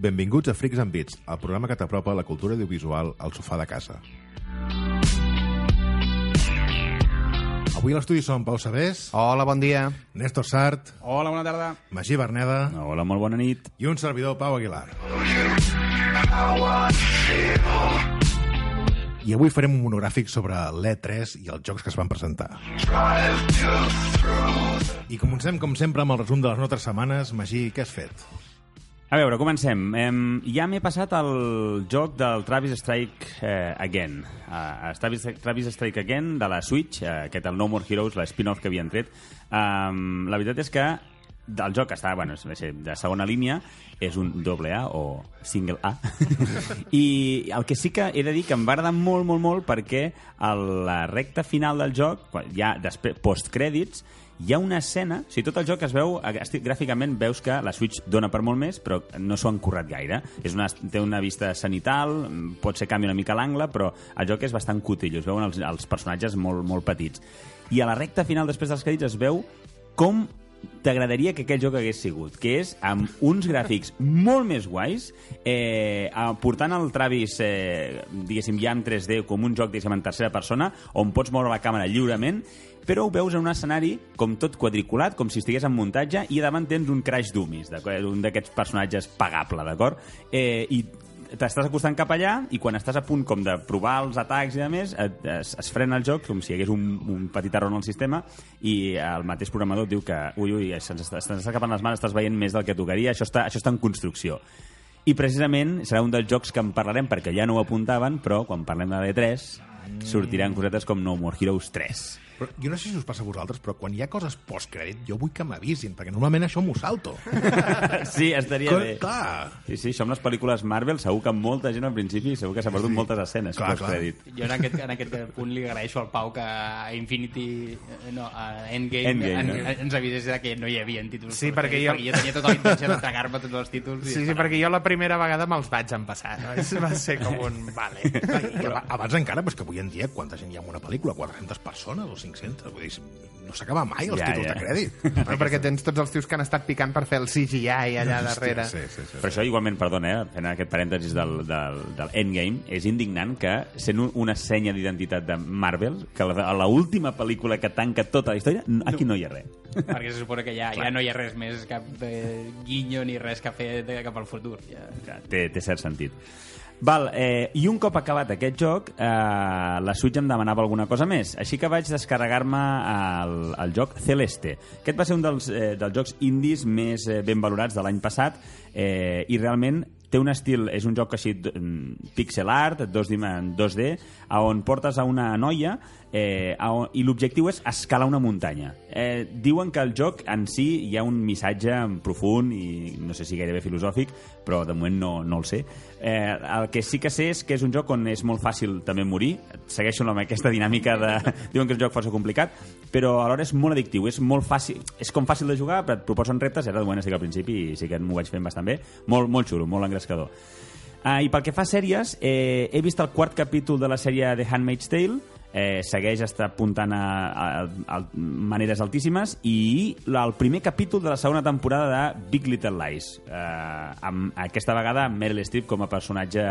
Benvinguts a Freaks and Beats, el programa que t'apropa la cultura audiovisual al sofà de casa. Avui a l'estudi són Pau Sabés, Hola, bon dia. Néstor Sart, Hola, bona tarda. Magí Berneda Hola, molt bona nit. i un servidor, Pau Aguilar. I avui farem un monogràfic sobre l'E3 i els jocs que es van presentar. I comencem, com sempre, amb el resum de les nostres setmanes. Magí, què has fet? A veure, comencem. Em, ja m'he passat el joc del Travis Strike eh, Again. Uh, Travis, Travis Strike Again de la Switch, uh, aquest el No More Heroes, la spin-off que havien tret. Um, la veritat és que del joc està, bueno, és de segona línia, és un doble A o single A. I el que sí que he de dir que em va agradar molt, molt, molt perquè a la recta final del joc, ja després, postcrèdits, hi ha una escena, o sigui, tot el joc es veu, esti- gràficament veus que la Switch dona per molt més, però no s'ho han currat gaire. És una, té una vista cenital, pot ser canvi una mica l'angle, però el joc és bastant cutillo, es veuen els, els personatges molt, molt petits. I a la recta final, després dels crèdits, es veu com t'agradaria que aquell joc hagués sigut, que és amb uns gràfics molt més guais, eh, eh, portant el Travis, eh, diguéssim, ja en 3D, com un joc, diguéssim, en tercera persona, on pots moure la càmera lliurement, però ho veus en un escenari com tot quadriculat, com si estigués en muntatge, i davant tens un Crash Dummies, un d'aquests personatges pagable, d'acord? Eh, I t'estàs acostant cap allà i quan estàs a punt com de provar els atacs i a més et, es, es frena el joc com si hi hagués un, un petit error en el sistema i el mateix programador diu que ui, ui, se'ns està, se'ns està escapant les mans, estàs veient més del que tocaria, això està, això està en construcció. I precisament serà un dels jocs que en parlarem perquè ja no ho apuntaven, però quan parlem de D3 sortiran cosetes com No More Heroes 3. Però jo no sé si us passa a vosaltres, però quan hi ha coses postcrèdit, jo vull que m'avisin, perquè normalment això m'ho salto. Sí, estaria Que- bé. clar. Sí, sí, això amb les pel·lícules Marvel segur que molta gent al principi segur que s'ha perdut moltes escenes Clar, post-crèdit. Jo en aquest, en aquest punt li agraeixo al Pau que a Infinity, eh, no, a Endgame, Endgame, en, no? ens avisés de que no hi havia títols. Sí, per perquè jo- perquè jo tenia tota la intenció de tragar-me tots els títols. i Sí, sí, perquè jo la primera vegada me'ls vaig empassar. No? Va ser com un... Vale. Aba- abans encara, però és que avui en dia quanta gent hi ha en una pel·lícula? 400 persones o 500? Vull dir, no s'acaba mai els Ja, títols ja. de crèdit. Però perquè tens tots els tios que han estat picant per fer el CGI allà darrere. Sí, sí, sí. Però això igualment, perdona, eh, fent aquest parèntesis del, del, del Endgame, és indignant que, sent un- una senya d'identitat de Marvel, que la- a l'última pel·lícula que tanca tota la història, aquí no hi ha res. Perquè se suposa que ja, ja no hi ha res més, cap eh, guinyo ni res que fer de, cap al futur. Ja. Ja, té, té cert sentit. Val, eh, I un cop acabat aquest joc, eh, la Switch em demanava alguna cosa més. Així que vaig descarregar-me el, el joc Celeste. Aquest va ser un dels, eh, dels jocs indis més eh, ben valorats de l'any passat eh, i realment té un estil, és un joc així pixel art, 2D, en 2D a on portes a una noia eh, a i l'objectiu és escalar una muntanya. Eh, diuen que el joc en si hi ha un missatge profund i no sé si gairebé filosòfic, però de moment no, no el sé. Eh, el que sí que sé és que és un joc on és molt fàcil també morir. Segueixo amb aquesta dinàmica de... diuen que és un joc força complicat, però alhora és molt addictiu, és molt fàcil, és com fàcil de jugar, però et proposen reptes, i ara de moment estic al principi i sí que m'ho vaig fent bastant bé. Molt, molt xulo, molt engrescador. Uh, I pel que fa a sèries, eh, he vist el quart capítol de la sèrie The Handmaid's Tale, eh, segueix està apuntant a, a, a, maneres altíssimes i el primer capítol de la segona temporada de Big Little Lies eh, amb, aquesta vegada amb Meryl Streep com a personatge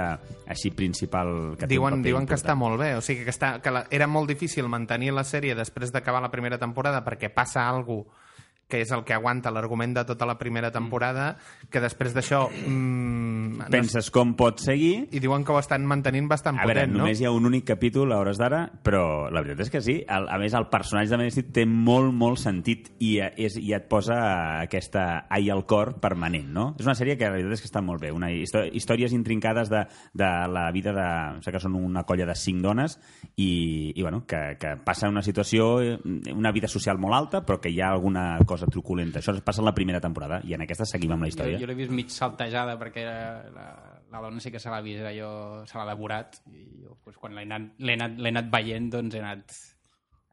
així principal que Diuen, diuen que està important. molt bé, o sigui que, està, que la, era molt difícil mantenir la sèrie després d'acabar la primera temporada perquè passa alguna que és el que aguanta l'argument de tota la primera temporada, que després d'això... Mm, no, penses com pot seguir I diuen que ho estan mantenint bastant A veure, potent, no? només hi ha un únic capítol a hores d'ara, però la veritat és que sí. El, a més, el personatge de Streep té molt, molt sentit i, eh, és, i et posa aquesta ai al cor permanent, no? És una sèrie que la veritat és que està molt bé. Una histò històries intrincades de, de la vida de... O sigui, que són una colla de cinc dones i, i bueno, que, que passa una situació, eh, una vida social molt alta, però que hi ha alguna cosa truculenta. Això es passa en la primera temporada i en aquesta seguim amb la Jo, història. jo l'he vist mig saltejada perquè la, la dona sí que se l'ha vist, allò se l'ha devorat i jo, pues, quan l'he anat, anat, anat veient doncs he anat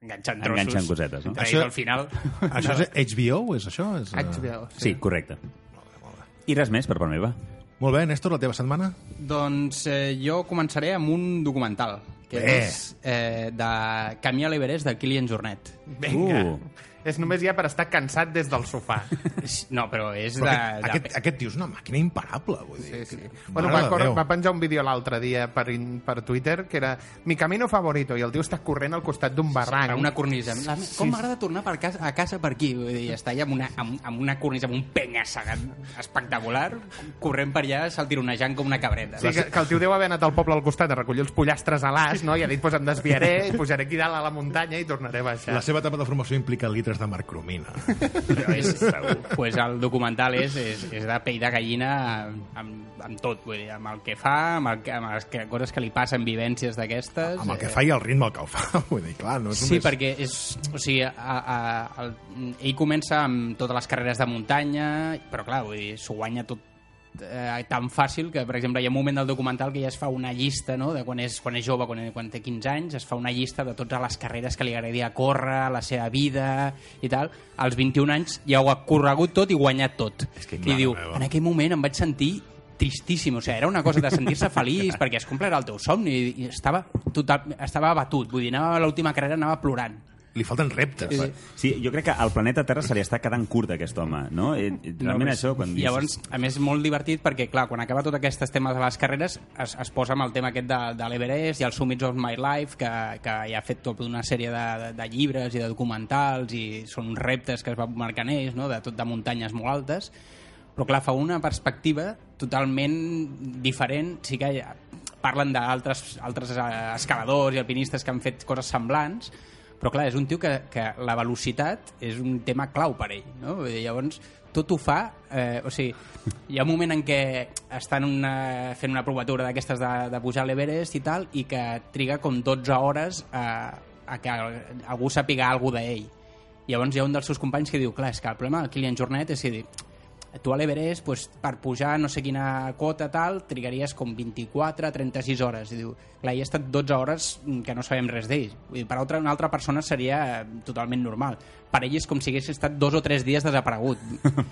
enganxant trossos. Enganxant cosetes, no? Això- al final. Això és HBO, és això? És, eh, HBO, Sí, correcte. I res més per part meva. Molt bé, Néstor, la teva setmana? Doncs eh, jo començaré amb un documental que Bé. és eh, de Camí a l'Everest de Kilian Jornet. Vinga. Uh. És només ja per estar cansat des del sofà. No, però és de... Però aquest, de... aquest, aquest tio és una màquina imparable, vull dir. Sí, sí. que- Bueno, va, de cor- va penjar un vídeo l'altre dia per, in- per Twitter que era mi camino favorito i el tio està corrent al costat d'un barranc. Per una cornisa. La, com m'agrada tornar per casa, a casa per aquí? Vull dir, està allà amb una, amb, amb una cornisa, amb un penya-segat espectacular, corrent per allà, saltironejant com una cabreta. Sí, que, que el tio deu haver anat al poble al costat a recollir els pollastres a l'as, no? I ha dit, pues em desviaré, i pujaré aquí dalt a la muntanya i tornaré a baixar. La seva etapa de formació implica litres de marcromina. Però és, pues el documental és, és, és de pell de gallina amb, amb tot, vull dir, amb el que fa, amb, el, que- amb les que, coses que li passen, vivències d'aquestes. Amb el que eh, fa i el ritme que ho fa. Vull dir, clar, no és Sí, només... perquè és, o sigui, a, a, el, ell comença amb totes les carreres de muntanya, però clar, vull dir, s'ho guanya tot eh, tan fàcil que, per exemple, hi ha un moment del documental que ja es fa una llista, no?, de quan és, quan és jove, quan, quan té 15 anys, es fa una llista de totes les carreres que li agradaria córrer, la seva vida i tal. Als 21 anys ja ho ha corregut tot i guanyat tot. És que, I diu, meva. en aquell moment em vaig sentir tristíssim, o sigui, era una cosa de sentir-se feliç perquè es complirà el teu somni i, i estava, total, estava abatut, vull dir, anava a l'última carrera anava plorant. Li falten reptes. Sí, jo crec que al planeta Terra se li està quedant curt aquest home, no? I, i realment No, això, quan dius... Llavors, a més, molt divertit perquè, clar, quan acaba tot aquests temes de les carreres, es, es posa amb el tema aquest de, de l'Everest i el Summits of My Life, que, que ja ha fet tota una sèrie de, de, de llibres i de documentals i són uns reptes que es va marcant ells, no?, de tot de muntanyes molt altes, però clar, fa una perspectiva totalment diferent, sí que ja parlen d'altres altres eh, escaladors i alpinistes que han fet coses semblants, però clar, és un tio que, que la velocitat és un tema clau per ell, no? Llavors, tot ho fa, eh, o sigui, hi ha un moment en què estan una, fent una provatura d'aquestes de, de pujar a l'Everest i tal, i que triga com 12 hores a, a que algú sàpiga alguna d'ell. Llavors hi ha un dels seus companys que diu, clar, és que el problema del Kilian Jornet és dir, tu a l'Everest, pues, per pujar no sé quina cota tal, trigaries com 24, 36 hores. I diu, clar, hi ha estat 12 hores que no sabem res d'ell. Per altra, una altra persona seria totalment normal. Per ell és com si hagués estat dos o tres dies desaparegut.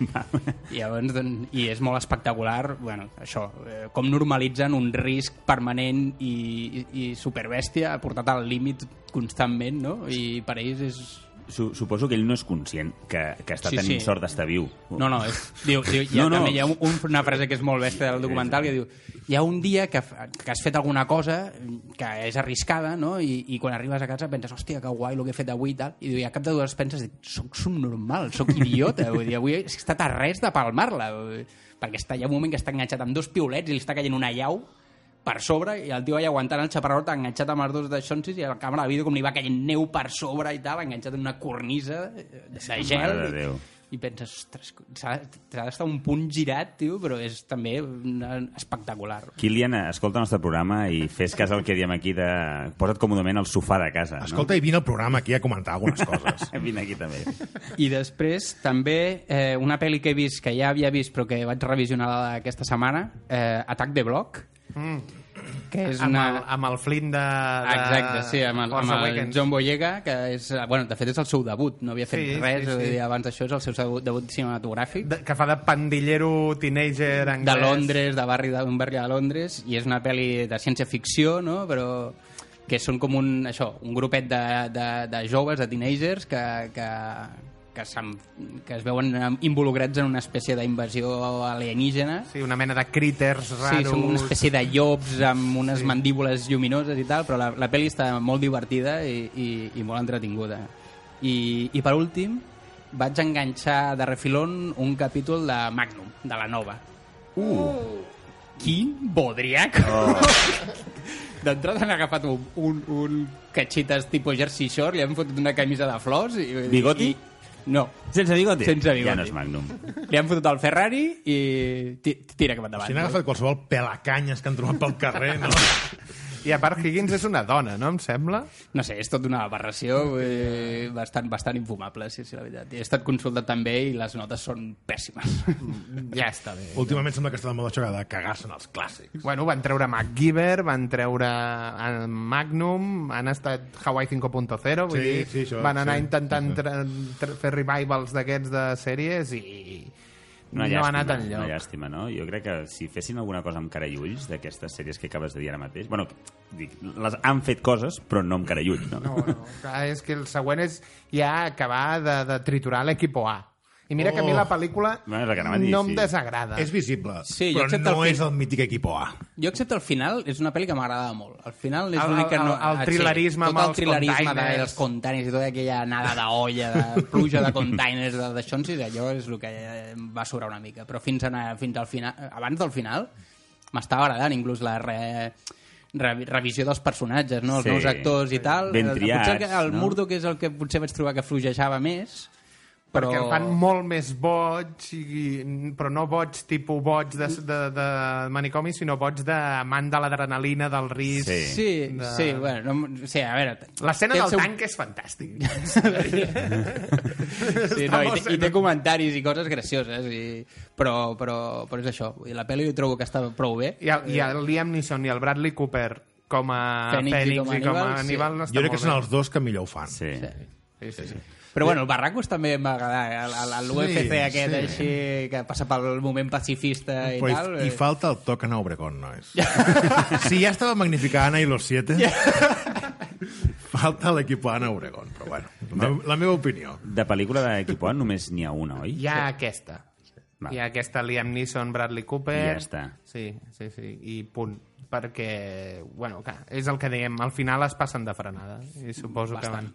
I, llavors, doncs, I és molt espectacular, bueno, això, eh, com normalitzen un risc permanent i, i, i superbèstia portat al límit constantment, no? I per ells és, Su suposo que ell no és conscient que, que està Sí, tenint sí. sort d'estar viu. No, no, és, diu, diu, hi ha, No, no. També hi ha un, un, una frase que és molt bèstia del documental que diu hi ha un dia que, que has fet alguna cosa que és arriscada no? I, i quan arribes a casa penses hòstia, que guai el que he fet avui i tal i, diu, i a cap de dues penses soc subnormal, soc idiota vull dir, avui he estat a res de palmar-la perquè està, hi ha un moment que està enganxat amb dos piulets i li està caient una llau per sobre i el tio allà aguantant el xaparrot enganxat amb els dos de xonsis i a la càmera de vídeo com li va caient neu per sobre i tal, enganxat en una cornisa de, de gel Mare de i- Déu. i penses, ostres, s'ha d'estar un punt girat, tio, però és també una, espectacular. Kilian, escolta el nostre programa i fes cas al que diem aquí de... Posa't còmodament al sofà de casa. Escolta, i vine al programa aquí a comentar algunes coses. no? Vine aquí també. I després, també, eh, una pel·li que he vist, que ja havia vist, però que vaig revisionar aquesta setmana, eh, Atac de Bloc, que és amb, una... el, amb el Flynn de, de Exacte, sí, amb el, amb el. John Boyega, que és, bueno, de fet és el seu debut, no havia fet Sí, res, sí, sí. dir, abans d'això és el seu debut, debut cinematogràfic. de, que fa de pandillero teenager anglès. de Londres, de barri d'un barri de Londres, i és una pel·li de ciència-ficció, no? però que són com un, això, un grupet de, de, de joves, de teenagers, que, que, que, que es veuen involucrats en una espècie d'invasió alienígena. Sí, una mena de critters Sí, raros. són una espècie de llops amb unes sí. mandíbules lluminoses i tal, però la, la pel·li està molt divertida i, i, i molt entretinguda. I, I per últim, vaig enganxar de refilón un capítol de Magnum, de la nova. Uh! Quin bodriac! Oh. D'entrada han agafat un, un, un catxites tipus Jersey Shore, li han fotut una camisa de flors... I, Bigoti? I, no, Sense bigoti? Sense bigoti. Ja no és Magnum. li han fotut el Ferrari i ti- tira cap endavant. Si n'ha agafat qualsevol pelacanyes que han trobat pel carrer, no? I a part Higgins és una dona, no em sembla? No sé, és tot una aberració eh, bastant, bastant infumable, sí, sí, la veritat. He estat consultat també i les notes són pèssimes. Ja està bé. Últimament sembla que està de moda això de cagar-se en els clàssics. Bueno, van treure MacGyver, van treure eh, Magnum, han estat Hawaii 5.0, vull Sí, dir, sí, això, van anar sí, intentant sí, fer revivals d'aquests de sèries i Una no ha llàstima, anat enlloc. Una llàstima, no? Jo crec que si fessin alguna cosa amb cara i ulls d'aquestes sèries que acabes de dir ara mateix... Bueno, dic, les han fet coses, però no amb cara i ulls, no? No, no, clar, és que el següent és ja acabar de, de triturar l'equipo A. I mira que a mi Oh. la pel·lícula Bueno, és el que dir, no em sí. desagrada. És visible, Sí, jo però no el és el mític equipo A. Jo, excepte el final, és una pel·li que m'agradava molt. El final és El- l'únic que no... el- el ah, thrillerisme sí, amb tot el els thrillerisme containers. dels containers i tota aquella nada d'olla, de pluja de containers, de, d'això, sí, allò és el que em va sobrar una mica. Però fins, a, fins al final, abans del final, m'estava agradant inclús la re, re, revisió dels personatges, no? els Sí. nous actors i tal. Ben Eh, triats, potser que el no? Murdoch és el que potser vaig trobar que flugejava més, però... perquè el fan molt més boig, i, però no boig tipus boig de, de, de manicomi, sinó boig d'amant de l'adrenalina, del risc. Sí. Sí, de- sí, bueno, no, sí, a veure... L'escena del seu- tanc és fantàstic. Sí, no, i, té, i té comentaris i coses gracioses, i... però, però, però és això. Dir, la pel·li jo trobo que està prou bé. I el, I el Liam Neeson i el Bradley Cooper com a Fènix i Fènix com a i com a Aníbal, sí. No està Jo crec que són els dos que millor ho fan. Sí. Sí, sí, sí. Però bueno, el Barracos també em va agradar. L'UFC Sí, aquest sí. així, que passa pel moment pacifista i hi, tal. hi eh, falta el toc en Obregón, no és? si ja estava magnificada Ana i los siete, falta l'equip Ana Obregón. Però bueno, la, la meva opinió. De pel·lícula d'Equipo A només n'hi ha una, oi? Hi ha aquesta. Va. Hi ha aquesta Liam Neeson, Bradley Cooper... I ja està. Sí, sí, sí, i punt. Perquè, bueno, clar, és el que dèiem, al final es passen de frenada. I suposo que van,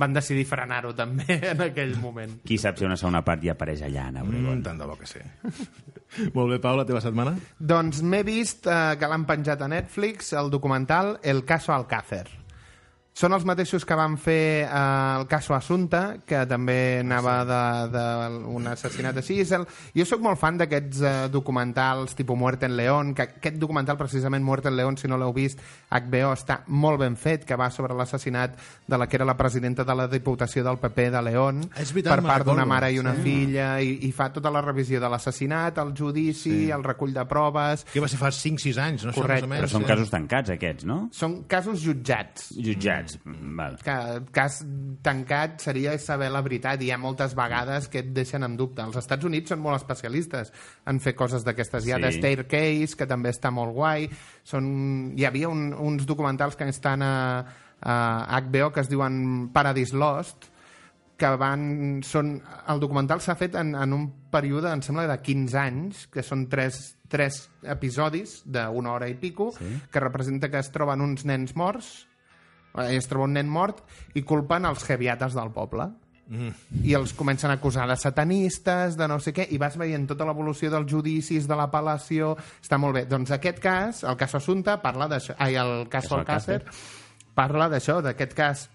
van decidir frenar-ho també en aquell moment. Qui sap si una segona part ja apareix allà, Anna Obregón. Mm, tant de bo que sí. Molt bé, Pau, la teva setmana? Doncs m'he vist eh, que l'han penjat a Netflix, el documental El caso Alcácer. Són els mateixos que van fer eh, el caso Assunta, que també anava d'un assassinat així. És el... Jo sóc molt fan d'aquests eh, documentals tipus Muerte en León, que aquest documental, precisament Muerte en León, si no l'heu vist, HBO està molt ben fet, que va sobre l'assassinat de la que era la presidenta de la Diputació del PP de León, veritat, per part d'una mare i una filla, i, i fa tota la revisió de l'assassinat, el judici, sí. el recull de proves... Que va ser fa 5-6 anys, no? Correcte. Però són sí. casos tancats, aquests, no? Són casos jutjats. Jutjats. Mm, Val. que cas tancat seria saber la veritat i hi ha moltes vegades que et deixen en dubte. Els Estats Units són molt especialistes en fer coses d'aquestes. Hi ha Sí. The Staircase, que també està molt guai. Són... Hi havia un, uns documentals que estan a, a HBO que es diuen Paradise Lost, que van... Són, el documental s'ha fet en, en un període, em sembla, de 15 anys, que són tres, tres episodis d'una hora i pico, sí. que representa que es troben uns nens morts, es troba un nen mort, i culpen els jeviates del poble. Mm. I els comencen a acusar de satanistes, de no sé què, i vas veient tota l'evolució dels judicis, de l'apel·lació... Està molt bé. Doncs aquest cas, el cas Assunta, parla d'això... Ai, el cas Caso Alcácer, parla d'això, d'aquest cas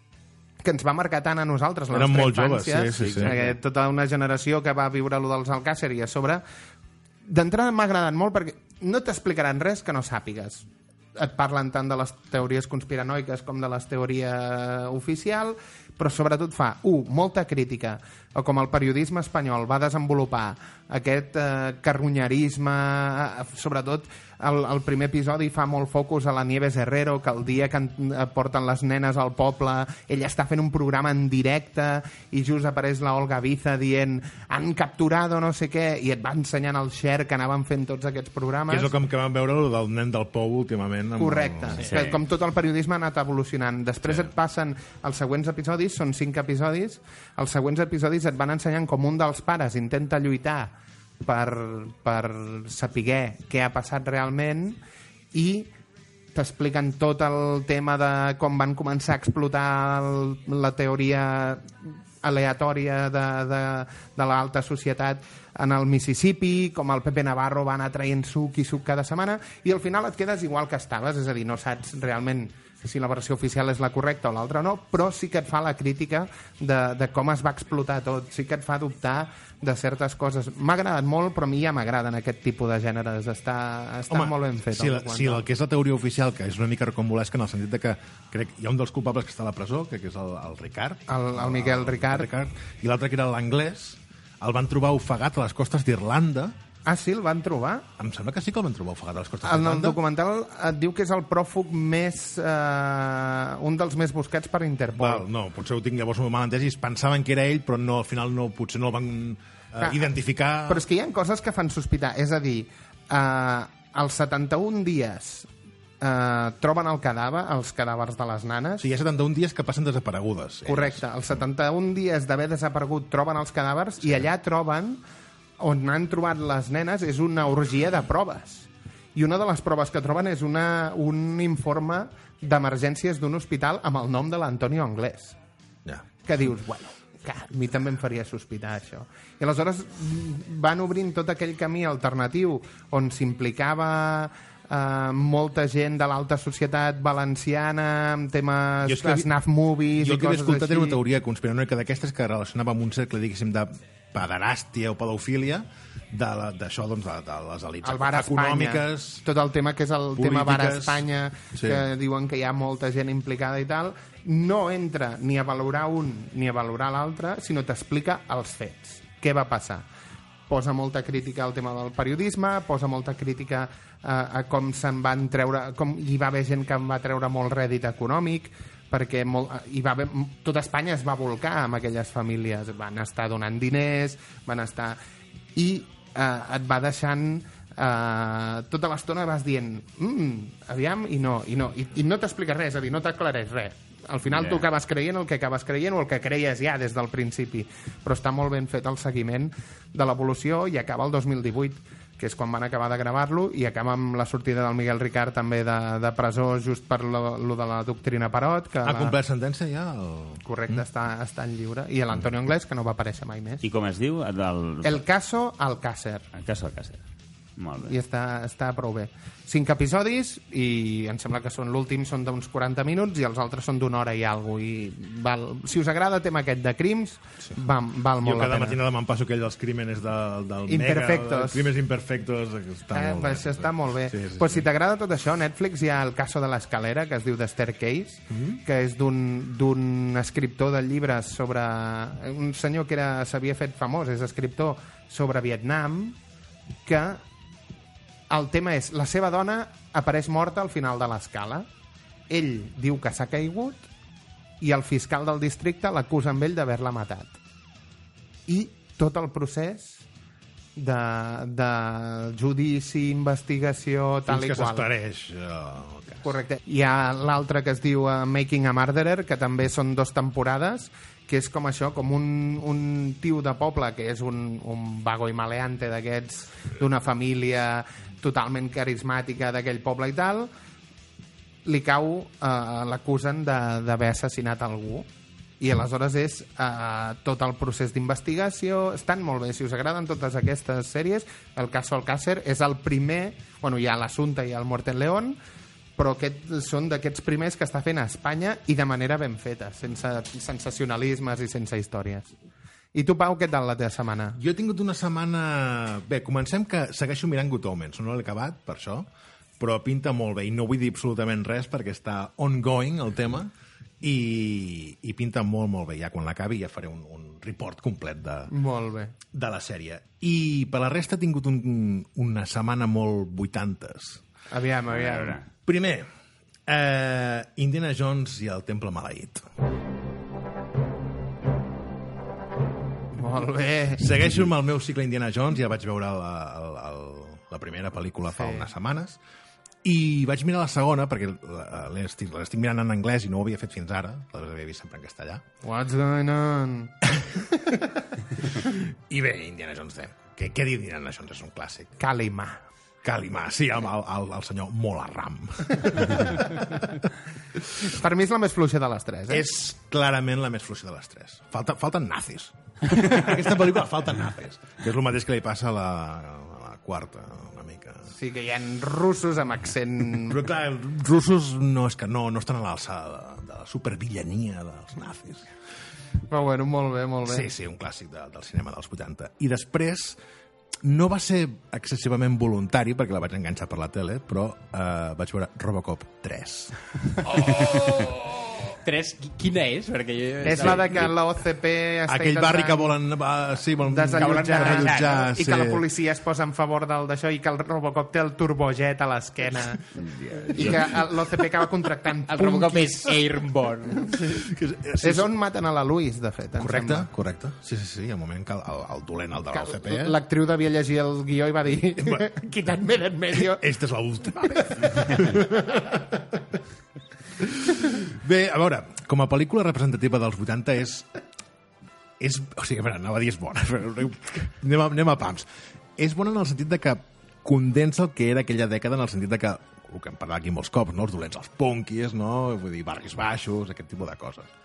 que ens va marcar tant a nosaltres, la Érem nostra molt joves, sí, sí, sí. eh, tota una generació que va viure lo dels Alcàcer i a sobre d'entrada m'ha agradat molt perquè no t'explicaran res que no sàpigues et parlen tant de les teories conspiranoiques com de les teoria oficial, però sobretot fa, un, molta crítica, o com el periodisme espanyol va desenvolupar aquest eh, carronyerisme, eh, sobretot el, el primer episodi fa molt focus a la Nieves Herrero, que el dia que en, eh, porten les nenes al poble, ella està fent un programa en directe i just apareix la Olga Biza dient han capturat o no sé què, i et va ensenyant el share que anaven fent tots aquests programes. Que és el com que vam veure el del nen del Pou últimament. Amb Correcte. El... Sí. Que, com tot el periodisme ha anat evolucionant. Després sí. et passen els següents episodis, són cinc episodis, els següents episodis et van ensenyant com un dels pares intenta lluitar per, per saber què ha passat realment i t'expliquen tot el tema de com van començar a explotar el, la teoria aleatòria de, de, de l'alta societat en el Mississippi, com el Pepe Navarro va anar traient suc i suc cada setmana, i al final et quedes igual que estaves, és a dir, no saps realment si la versió oficial és la correcta o l'altra no, però sí que et fa la crítica de, de com es va explotar tot, sí que et fa dubtar de certes coses. M'ha agradat molt, però a mi ja m'agraden aquest tipus de gèneres. Està, està Home, molt ben fet. Si, el la, si el que és la teoria oficial, que és una mica recombolesca en el sentit de que crec hi ha un dels culpables que està a la presó, que, que és el, el Ricard. El, el Miquel Ricard. El Ricard. I l'altre que era l'anglès, el van trobar ofegat a les costes d'Irlanda. Ah, sí? El van trobar? Em sembla que sí que el van trobar ofegat a les costes En el documental et diu que és el pròfug més... Eh, un dels més buscats per Interpol. Val, no, potser ho tinc llavors mal entès i pensaven que era ell, però no, al final no, potser no el van uh, identificar... Però és que hi ha coses que fan sospitar. És a dir, eh, als 71 dies eh, troben el cadàver, els cadàvers de les nanes. Sí, hi ha 71 dies que passen desaparegudes. Correcte. Els 71 dies d'haver desaparegut troben els cadàvers i allà troben on han trobat les nenes és una orgia de proves. I una de les proves que troben és una, un informe d'emergències d'un hospital amb el nom de l'Antonio Anglès Ja. que dius, bueno, que a mi també em faria sospitar això. I aleshores mm, van obrint tot aquell camí alternatiu on s'implicava eh, molta gent de l'alta societat valenciana amb temes Jo és que de snuff movies Jo i que coses escoltat així. era una teoria conspiranoica d'aquestes que relacionava amb un cercle, diguéssim, de pederàstia o pedofília d'això, doncs, de, de les elites el bar econòmiques... Espanya, tot el tema que és el tema bar polítiques. Espanya, Sí. que diuen que hi ha molta gent implicada i tal, no entra ni a valorar un ni a valorar l'altre, sinó t'explica els fets. Què va passar? Posa molta crítica al tema del periodisme, posa molta crítica a, a com se'n van treure... com hi va haver gent que en va treure molt rèdit econòmic, perquè molt, hi va haver, tot Espanya es va volcar amb aquelles famílies. Van estar donant diners, van estar... I eh, et va deixant eh, tota l'estona vas dient mm, aviam, i no, i no, i, i no t'explica res, és a dir, no t'aclareix res al final Ja. tu acabes creient el que acabes creient o el que creies ja des del principi però està molt ben fet el seguiment de l'evolució i acaba el 2018 que és quan van acabar de gravar-lo i acaba amb la sortida del Miguel Ricard també de, de presó just per lo, lo de la doctrina Parot que Ha la- complert sentència ja? O... correcte, està, està en lliure i l'Antonio Anglès que no va aparèixer mai més I com es diu? Del... El caso Alcácer El cas Alcácer. Molt i bé. està, està prou bé. Cinc episodis i em sembla que són l'últim són d'uns 40 minuts i els altres són d'una hora i alguna i val, si us agrada el tema aquest de crims sí. val, val Jo molt cada la pena. matinada me'n passo aquell dels crímenes del, del Imperfectos. Mega, crímenes imperfectos, està Eh, molt pues bé. està molt bé. Sí, sí, pues sí. si t'agrada tot això, a Netflix hi ha el caso de l'escalera, que es diu The Staircase, Mm-hmm. que és d'un escriptor de llibres sobre... Un senyor que era s'havia fet famós, és escriptor sobre Vietnam, que el tema és, la seva dona apareix morta al final de l'escala. Ell diu que s'ha caigut i el fiscal del districte l'acusa amb ell d'haver-la matat. I tot el procés de, de judici, investigació, tal Fins i que qual. s'esclareix eh, el cas. Correcte. Hi ha l'altre que es diu uh, Making a Murderer, que també són dos temporades, que és com això, com un, un tiu de poble que és un, un vago i maleante d'aquests, d'una família totalment carismàtica d'aquell poble i tal, li cau, eh, l'acusen d'haver assassinat algú. I aleshores és eh, tot el procés d'investigació. Estan molt bé, si us agraden totes aquestes sèries el caso Alcácer és el primer, bueno hi ha l'Assumpta i el Muerte en León però aquest, són d'aquests primers que està fent a Espanya i de manera ben feta, sense sensacionalismes i sense històries. I tu, Pau, què tal la teva setmana? Jo he tingut una setmana... Bé, comencem que segueixo mirant Good Omens. No l'he acabat, per això, però pinta molt bé. I no vull dir absolutament res perquè està ongoing el tema i, i pinta molt, molt bé. Ja quan l'acabi ja faré un, un report complet de, Molt bé. de la sèrie. I per la resta he tingut un, una setmana molt vuitantes. Aviam, aviam. Primer, eh, Indiana Jones i el Temple Maleït. Molt bé. Segueixo amb el meu cicle Indiana Jones, ja vaig veure la, el, el, la primera pel·lícula fa Sí. unes setmanes, i vaig mirar la segona, perquè la- l'estic mirant en anglès i no ho havia fet fins ara, les havia vist sempre en castellà. What's going on? I bé, Indiana Jones 10. Què, què diu Indiana Jones? És un clàssic. Calima. Calima, sí, el, el, el, el senyor Molaram. Per mi és la més fluixa de les tres, eh? És clarament la més fluixa de les tres. Falta, falten nazis. aquesta pel·lícula falten nazis. Que és el mateix que li passa a la, a la quarta, una mica. Sí que hi ha russos amb accent... Però clar, els russos no, és que no, no estan a l'alçada de, de la supervillania dels nazis. Però bueno, molt bé, molt bé. Sí, sí, un clàssic de, del cinema dels 80. I després, no va ser excessivament voluntari, perquè la vaig enganxar per la tele, però eh, vaig veure Robocop 3. 3, qui- quina és? Perquè jo... És la de que l'OCP està Aquell barri que volen... Va, sí, volen desallotjar, desallotjar i sí. que la policia es posa en favor del d'això i que el Robocop té el turbojet a l'esquena i que l'OCP acaba contractant El Robocop és Airborne. Que és- És on maten a la Louise, de fet, Correcte, sembla. correcte. Sí, sí, sí, el moment que el, el, el dolent, el de l'OCP... L'actriu devia llegir el guió i va dir quitadme d'en medio. Esta és la última vez. Bé, a veure, com a pel·lícula representativa dels 80 és... és o sigui, a veure, anava a dir és bona, però anem a, anem a pams. És bona en el sentit de que condensa el que era aquella dècada, en el sentit de que, el que hem parlat aquí molts cops, no? els dolents, els punkies, no? vull dir, barris baixos, aquest tipus de coses.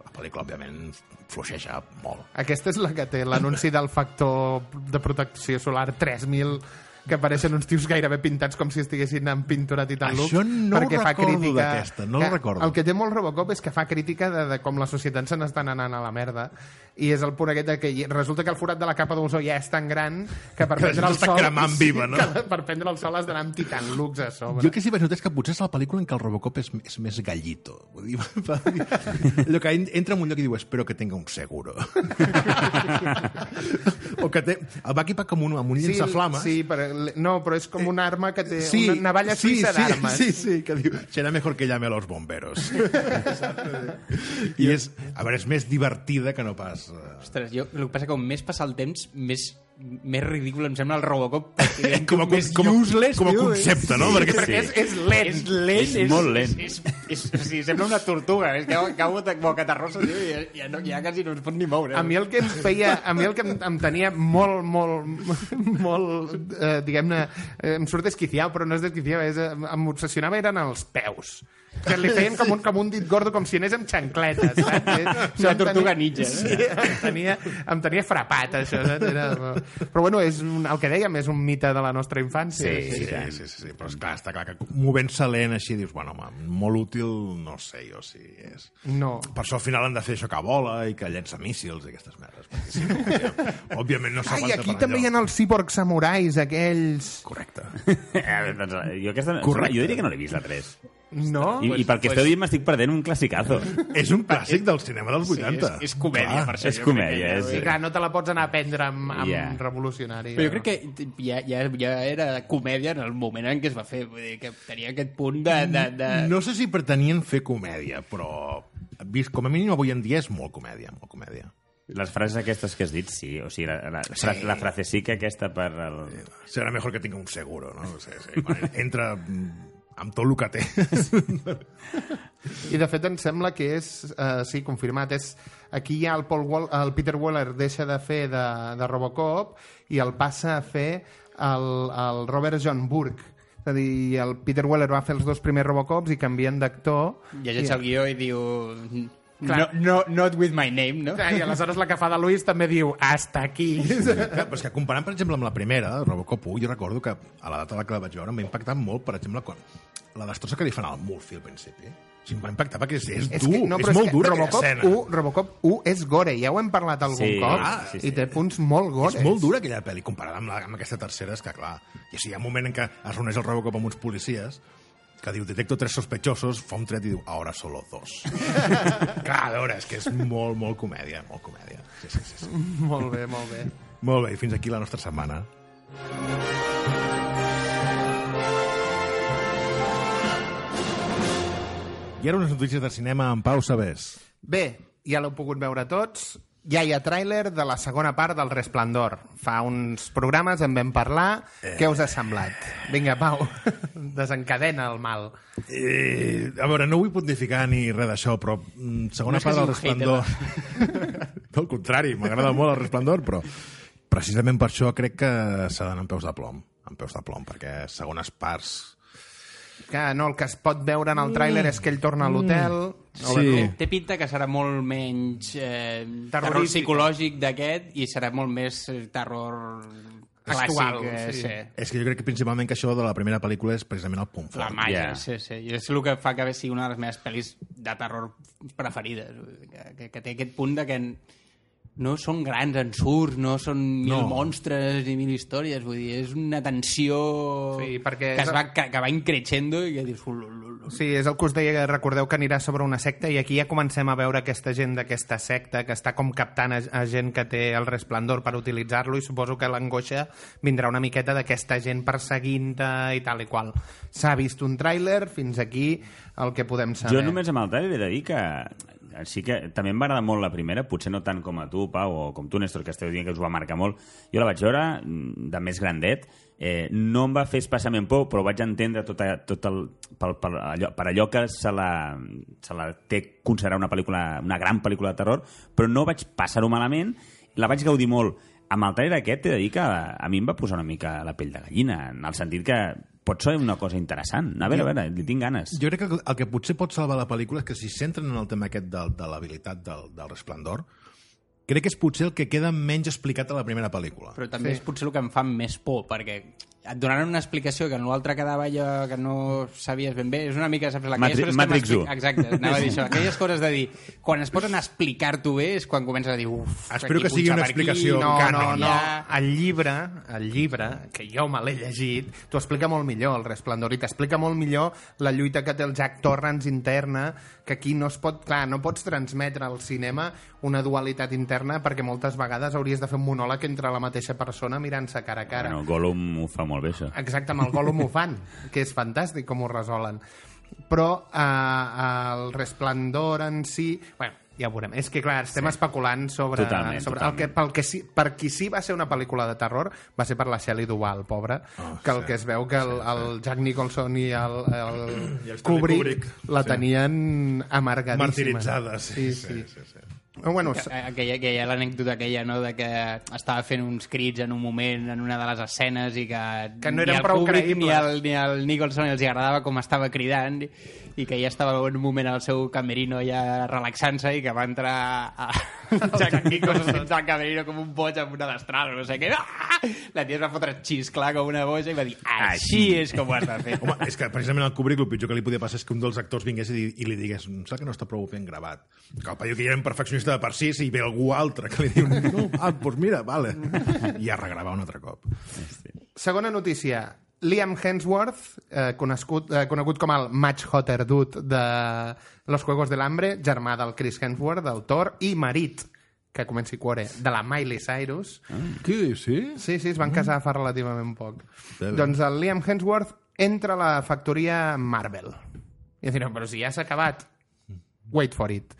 La pel·lícula, òbviament, fluixeja molt. Aquesta és la que té l'anunci del factor de protecció solar 3000 que apareixen uns tios gairebé pintats com si estiguessin en pintura Titan Lux. Això no perquè fa crítica... d'aquesta, no ho recordo. El que té molt Robocop és que fa crítica de, de com la societat se n'estan anant a la merda i és el punt aquest de que resulta que el forat de la capa d'ozó ja és tan gran que per Que prendre el sol... cremant viva, no? que per prendre el sol has d'anar amb Titan Lux a sobre. Jo que sí vaig notar és que potser és la pel·lícula en què el Robocop és, és més gallito. Vull dir, allò que en- entra en un lloc i diu espero que tenga un seguro. o que té, el va equipar com un, amb un llançaflames. Sí, però, no, però és com una arma que té Sí, una navalla sí, suïssa sí, d'armes. Sí, sí, que diu, serà mejor que llame a los bomberos. I és, a veure, és més divertida que no pas... eh, Ostres, jo, el que passa que com més passa el temps, més, més ridícul em sembla el Robocop. perquè Com a, més com, useless, com a concepte, no? Sí. Perquè, Perquè és, és lent. És lent, És molt lent. És, és, és, és, sí, sembla una tortuga. És que cau de bocatarrossa, tio, i ja, ja, no, ja quasi no es pot ni moure. A mi el que em feia, a mi el que em, em tenia molt, molt, molt, eh, diguem-ne, eh, em surt desquiciat, però no és desquiciat, és, eh, em obsessionava eren els peus. Que li feien com un, com un dit gordo, com si anés amb xancletes, saps? Una em tortuga tenia- ninja, eh? Sí, em tenia, em tenia frapat, això. Saps? Era... Però bueno, és un, el que dèiem, és un mite de la nostra infància. Sí, sí, sí, sí, sí, però és clar, està clar que movent-se lent així dius, bueno, home, molt útil, no sé jo si és... No. Per això al final han de fer això que vola i que llença míssils i aquestes merdes. Perquè, si no, òbviament, òbviament no Ai, s'aguanta aquí per també hi ha els cyborg samurais, aquells... Correcte. Eh, doncs, jo, aquesta, Correcte. jo diria que no l'he vist, la 3. No? I, I pel que esteu dient m'estic perdent un classicazo. És un clàssic del cinema dels 80. és, és comèdia, Clar. per això. és comèdia, és- Sí, clar, no te la pots anar a prendre amb, amb Ja. revolucionari. Però jo crec que ja, ja, ja era comèdia en el moment en què es va fer. Vull dir que tenia aquest punt de... de, de... No sé si pretenien fer comèdia, però vist com a mínim avui en dia és molt comèdia, molt comèdia. Les frases aquestes que has dit, sí. O sigui, la, la, sí. la frasecica aquesta per... El... Serà mejor que tinga un seguro, no? Sí, sí. Quan entra mm, amb tot el que té. I de fet em sembla que és, eh, sí, confirmat, és aquí ja el, Paul Wall, el Peter Weller deixa de fer de, de Robocop i el passa a fer el, el Robert John Burke. És a dir, el Peter Weller va fer els dos primers Robocops i canvien d'actor. Llegeix el guió i diu... No, Clar. no, not with my name, no? I aleshores la que fa de Luis també diu hasta aquí. Clar, però és que comparant, per exemple, amb la primera, Robocop 1, jo recordo que a la data que la vaig veure em va impactar molt, per exemple, quan la destrossa que li fan al Murphy al principi. O sigui, em va impactar perquè és, és, És dur, que, no, és molt és que dura Robocop aquella escena. 1, Robocop 1 és gore, ja ho hem parlat algun Sí, cop, ah, sí, sí. i té punts molt gores. És molt dura aquella pel·li, comparada amb, la, amb aquesta tercera, és que clar, i així hi ha un moment en què es reuneix el Robocop amb uns policies que diu, detecto tres sospechosos, fa un tret i diu, ahora solo dos. clar, a veure, és que és molt, molt comèdia, molt comèdia. Sí, sí, sí, sí. Molt bé, molt bé. Molt bé, i fins aquí la nostra setmana. I ara unes notícies de cinema amb Pau Sabés. Bé, ja l'heu pogut veure tots. Ja hi ha tràiler de la segona part del Resplendor. Fa uns programes en vam parlar. Eh. Què us ha semblat? Vinga, Pau, desencadena el mal. Eh, a veure, no vull pontificar ni res d'això, però mm, segona No part del Resplendor... Al contrari, m'agrada molt el Resplendor, però precisament per això crec que s'ha d'anar amb peus de plom. Amb peus de plom, perquè segones parts... Que no, el que es pot veure en el tràiler és que ell torna a l'hotel. Sí. Té, té pinta que serà molt menys eh, terror psicològic d'aquest i serà molt més eh, terror clàssic. Actual, eh, sí. sí. És que jo crec que principalment que això de la primera pel·lícula és precisament el punt La fort. malla, Ja. sí, sí. I és el que fa que sigui una de les meves pel·lis de terror preferides. Que, que, que té aquest punt de que no són grans ensurts, no són mil No. monstres ni mil històries, vull dir, és una tensió Sí, perquè que, és- es va, que, que va increixendo i que dius... "Ul, ul, ul". Sí, és el que us deia, que recordeu que anirà sobre una secta i aquí ja comencem a veure aquesta gent d'aquesta secta que està com captant a, a gent que té el resplendor per utilitzar-lo i suposo que l'angoixa vindrà una miqueta d'aquesta gent perseguint-te i tal i qual. S'ha vist un tràiler, fins aquí el que podem saber. Jo només amb el trailer he de dir que sí que també em va agradar molt la primera, potser no tant com a tu, Pau, o com tu, Néstor, que esteu dient que us va marcar molt. Jo la vaig veure mm, de més grandet, eh, no em va fer especialment por, però vaig entendre tot, a, tot el, per, per, allò, per allò que se la, se la té considerar una pel·lícula, una gran pel·lícula de terror, però no vaig passar-ho malament, la vaig gaudir molt. Amb el trailer aquest he de dir que a mi em va posar una mica la pell de gallina, en el sentit que pot ser una cosa interessant. A veure, a veure, li tinc ganes. Jo crec que el que potser pot salvar la pel·lícula és que si centren en el tema aquest de, de l'habilitat del, del resplendor, crec que és potser el que queda menys explicat a la primera pel·lícula. Però també sí. és potser el que em fa més por, perquè et donaran una explicació que en l'altre quedava allò que no sabies ben bé. És una mica... Saps, Matri Matrix 1. Exacte, anava a dir això. Aquelles coses de dir... Quan es posen a explicar-t'ho bé és quan comences a dir... Uf, Espero que sigui una explicació no, canon. no, no. El llibre, el llibre, que jo me l'he llegit, t'ho explica molt millor, el resplendor, i t'explica molt millor la lluita que té el Jack Torrance interna, que aquí no es pot... Clar, no pots transmetre al cinema una dualitat interna perquè moltes vegades hauries de fer un monòleg entre la mateixa persona mirant-se cara a cara. Bueno, Gollum ho fa molt bé, això. Exacte, amb el Gollum ho fan, que és fantàstic com ho resolen. Però eh, el resplendor en si... Bueno, ja ho veurem. És que, clar, estem sí. especulant sobre... Totalment, sobre totalment. El que, pel que sí, per qui sí va ser una pel·lícula de terror va ser per la Shelley Duvall, pobra, Oh, que el sí. que es veu que el, el Jack Nicholson i el, el, I el Kubrick, Kubrick, la sí. tenien amargadíssima. Martiritzada, sí, sí. sí, sí. sí, sí. Però, Bueno, aquella, aquella l'anècdota aquella, no?, de que estava fent uns crits en un moment en una de les escenes i que, Que no ni eren al prou ni creïbles. al, ni al Nicholson els agradava com estava cridant i, i que ja estava en un moment al seu camerino ja relaxant-se i que va entrar a, Jack Nicholson del camerino com un boig amb una destrada, no sé què. Ah! La tia es va fotre xisclar com una boja i va dir, així és com ho has de fer. Home, és que precisament al Kubrick el pitjor que li podia passar és que un dels actors vingués i, i li digués em sembla que no està prou ben gravat. Que el paio que ja era un perfeccionista de per si i ve algú altre que li diu no, ah, doncs mira, vale. I a regravar un altre cop. Segona notícia. Liam Hemsworth, eh, conegut, eh, conegut com el Match Hotter Dude de Los Juegos del Hambre, germà del Chris Hemsworth, del Thor, i marit, que comenci cuore, de la Miley Cyrus. Què, sí? Sí, sí, es van casar fa relativament poc. Bé. Doncs el Liam Hemsworth entra a la factoria Marvel. I direu, però si ja s'ha acabat. Wait for it.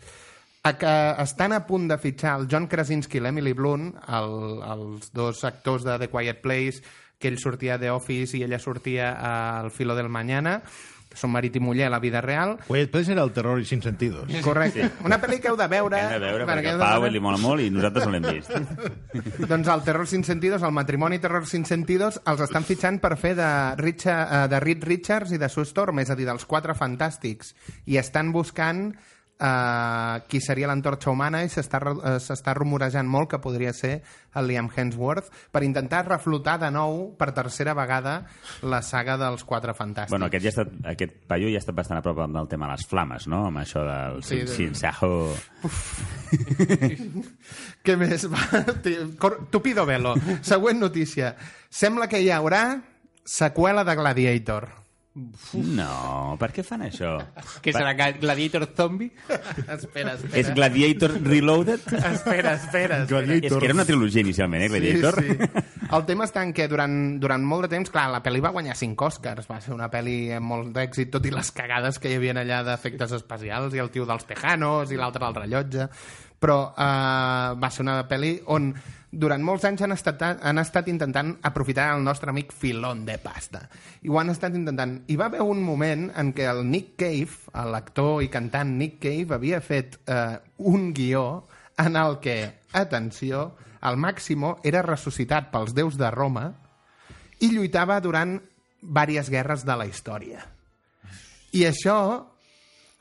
A que estan a punt de fitxar el John Krasinski i l'Emily Blunt, el, els dos actors de The Quiet Place, que ell sortia de Office i ella sortia al Filo del Mañana, que són marit i muller a la vida real. Quiet Place era el terror i sin sentidos. Correcte. Una pel·li que heu de veure. Hem de veure, perquè heu de Pau li mola molt i nosaltres no l'hem vist. Doncs el Terror sin sentidos, el matrimoni Terror sin sentidos, els estan fitxant per fer de, Richard, eh, de Reed Richards i de Sue Storm, és a dir, dels quatre fantàstics. I estan buscant eh, qui seria l'antorxa humana i s'està eh, s'està rumorejant molt que podria ser el Liam Hemsworth per intentar reflotar de nou per tercera vegada la saga dels quatre fantàstics. Bueno, aquest, ja estat, aquest paio ja ha estat bastant a prop del tema de les flames, no? Amb això del Sí, de- sinsajo... Què més? Va, Tupido velo. Següent notícia. Sembla que hi haurà seqüela de Gladiator. No, per què fan això? Que serà Gladiator Zombie? espera, espera. És Gladiator Reloaded? Espera, espera. espera. És que era una trilogia inicialment, eh, Gladiator? Sí, sí. El tema està en que durant, durant molt de temps, clar, la pel·li va guanyar 5 Oscars, va ser una pel·li amb molt d'èxit, tot i les cagades que hi havia allà d'efectes especials, i el tio dels tejanos, i l'altre del rellotge, però eh, va ser una pel·li on durant molts anys han estat, han estat intentant aprofitar el nostre amic filón de pasta. I ho han estat intentant. Hi va haver un moment en què el Nick Cave, l'actor i cantant Nick Cave, havia fet eh, un guió en el que, atenció, el Màximo era ressuscitat pels déus de Roma i lluitava durant diverses guerres de la història. I això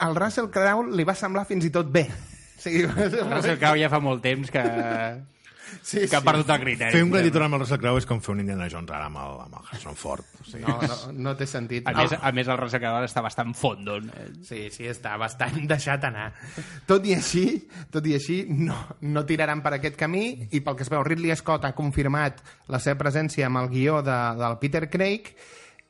al Russell Crowe li va semblar fins i tot bé. Ser- Russell Crowe ja fa molt temps que, sí, que ha perdut el criteri. Fer un gladiator amb el Russell Crowe és com fer un Indiana Jones ara amb el, amb el Harrison Ford. O sigui, No, no, no té sentit. A més, a més el Russell Crowe està bastant fondo. Sí, sí, està bastant deixat anar. Tot i així, tot i així no, no tiraran per aquest camí i pel que es veu, Ridley Scott ha confirmat la seva presència amb el guió de, del Peter Craig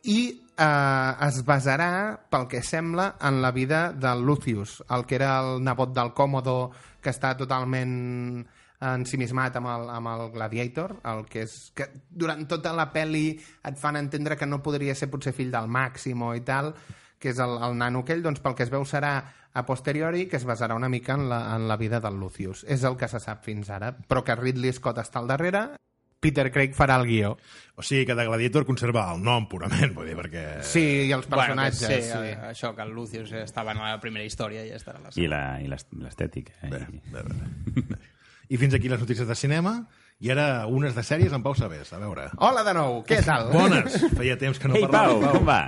i eh, es basarà, pel que sembla, en la vida de Lucius, el que era el nebot del Còmodo, que està totalment ensimismat amb el, amb el Gladiator, el que és que durant tota la pel·li et fan entendre que no podria ser potser fill del Màximo i tal, que és el, el nano aquell, doncs pel que es veu serà a posteriori, que es basarà una mica en la, en la vida del Lucius. És el que se sap fins ara, però que Ridley Scott està al darrere, Peter Craig farà el guió. O sigui que de Gladiator conserva el nom purament, vull dir, perquè... Sí, i els personatges. Bueno, sí, sí, eh, això, que el Lucius estava en la primera història i ja estarà a la I la- i l'est- l'estètica. Eh? Bé, bé, bé. I fins aquí les notícies de cinema. I ara unes de sèries amb Pau Sabés. A veure. Hola de nou, què tal? Bones! Feia temps que no Ei, parlava. Pau, com va?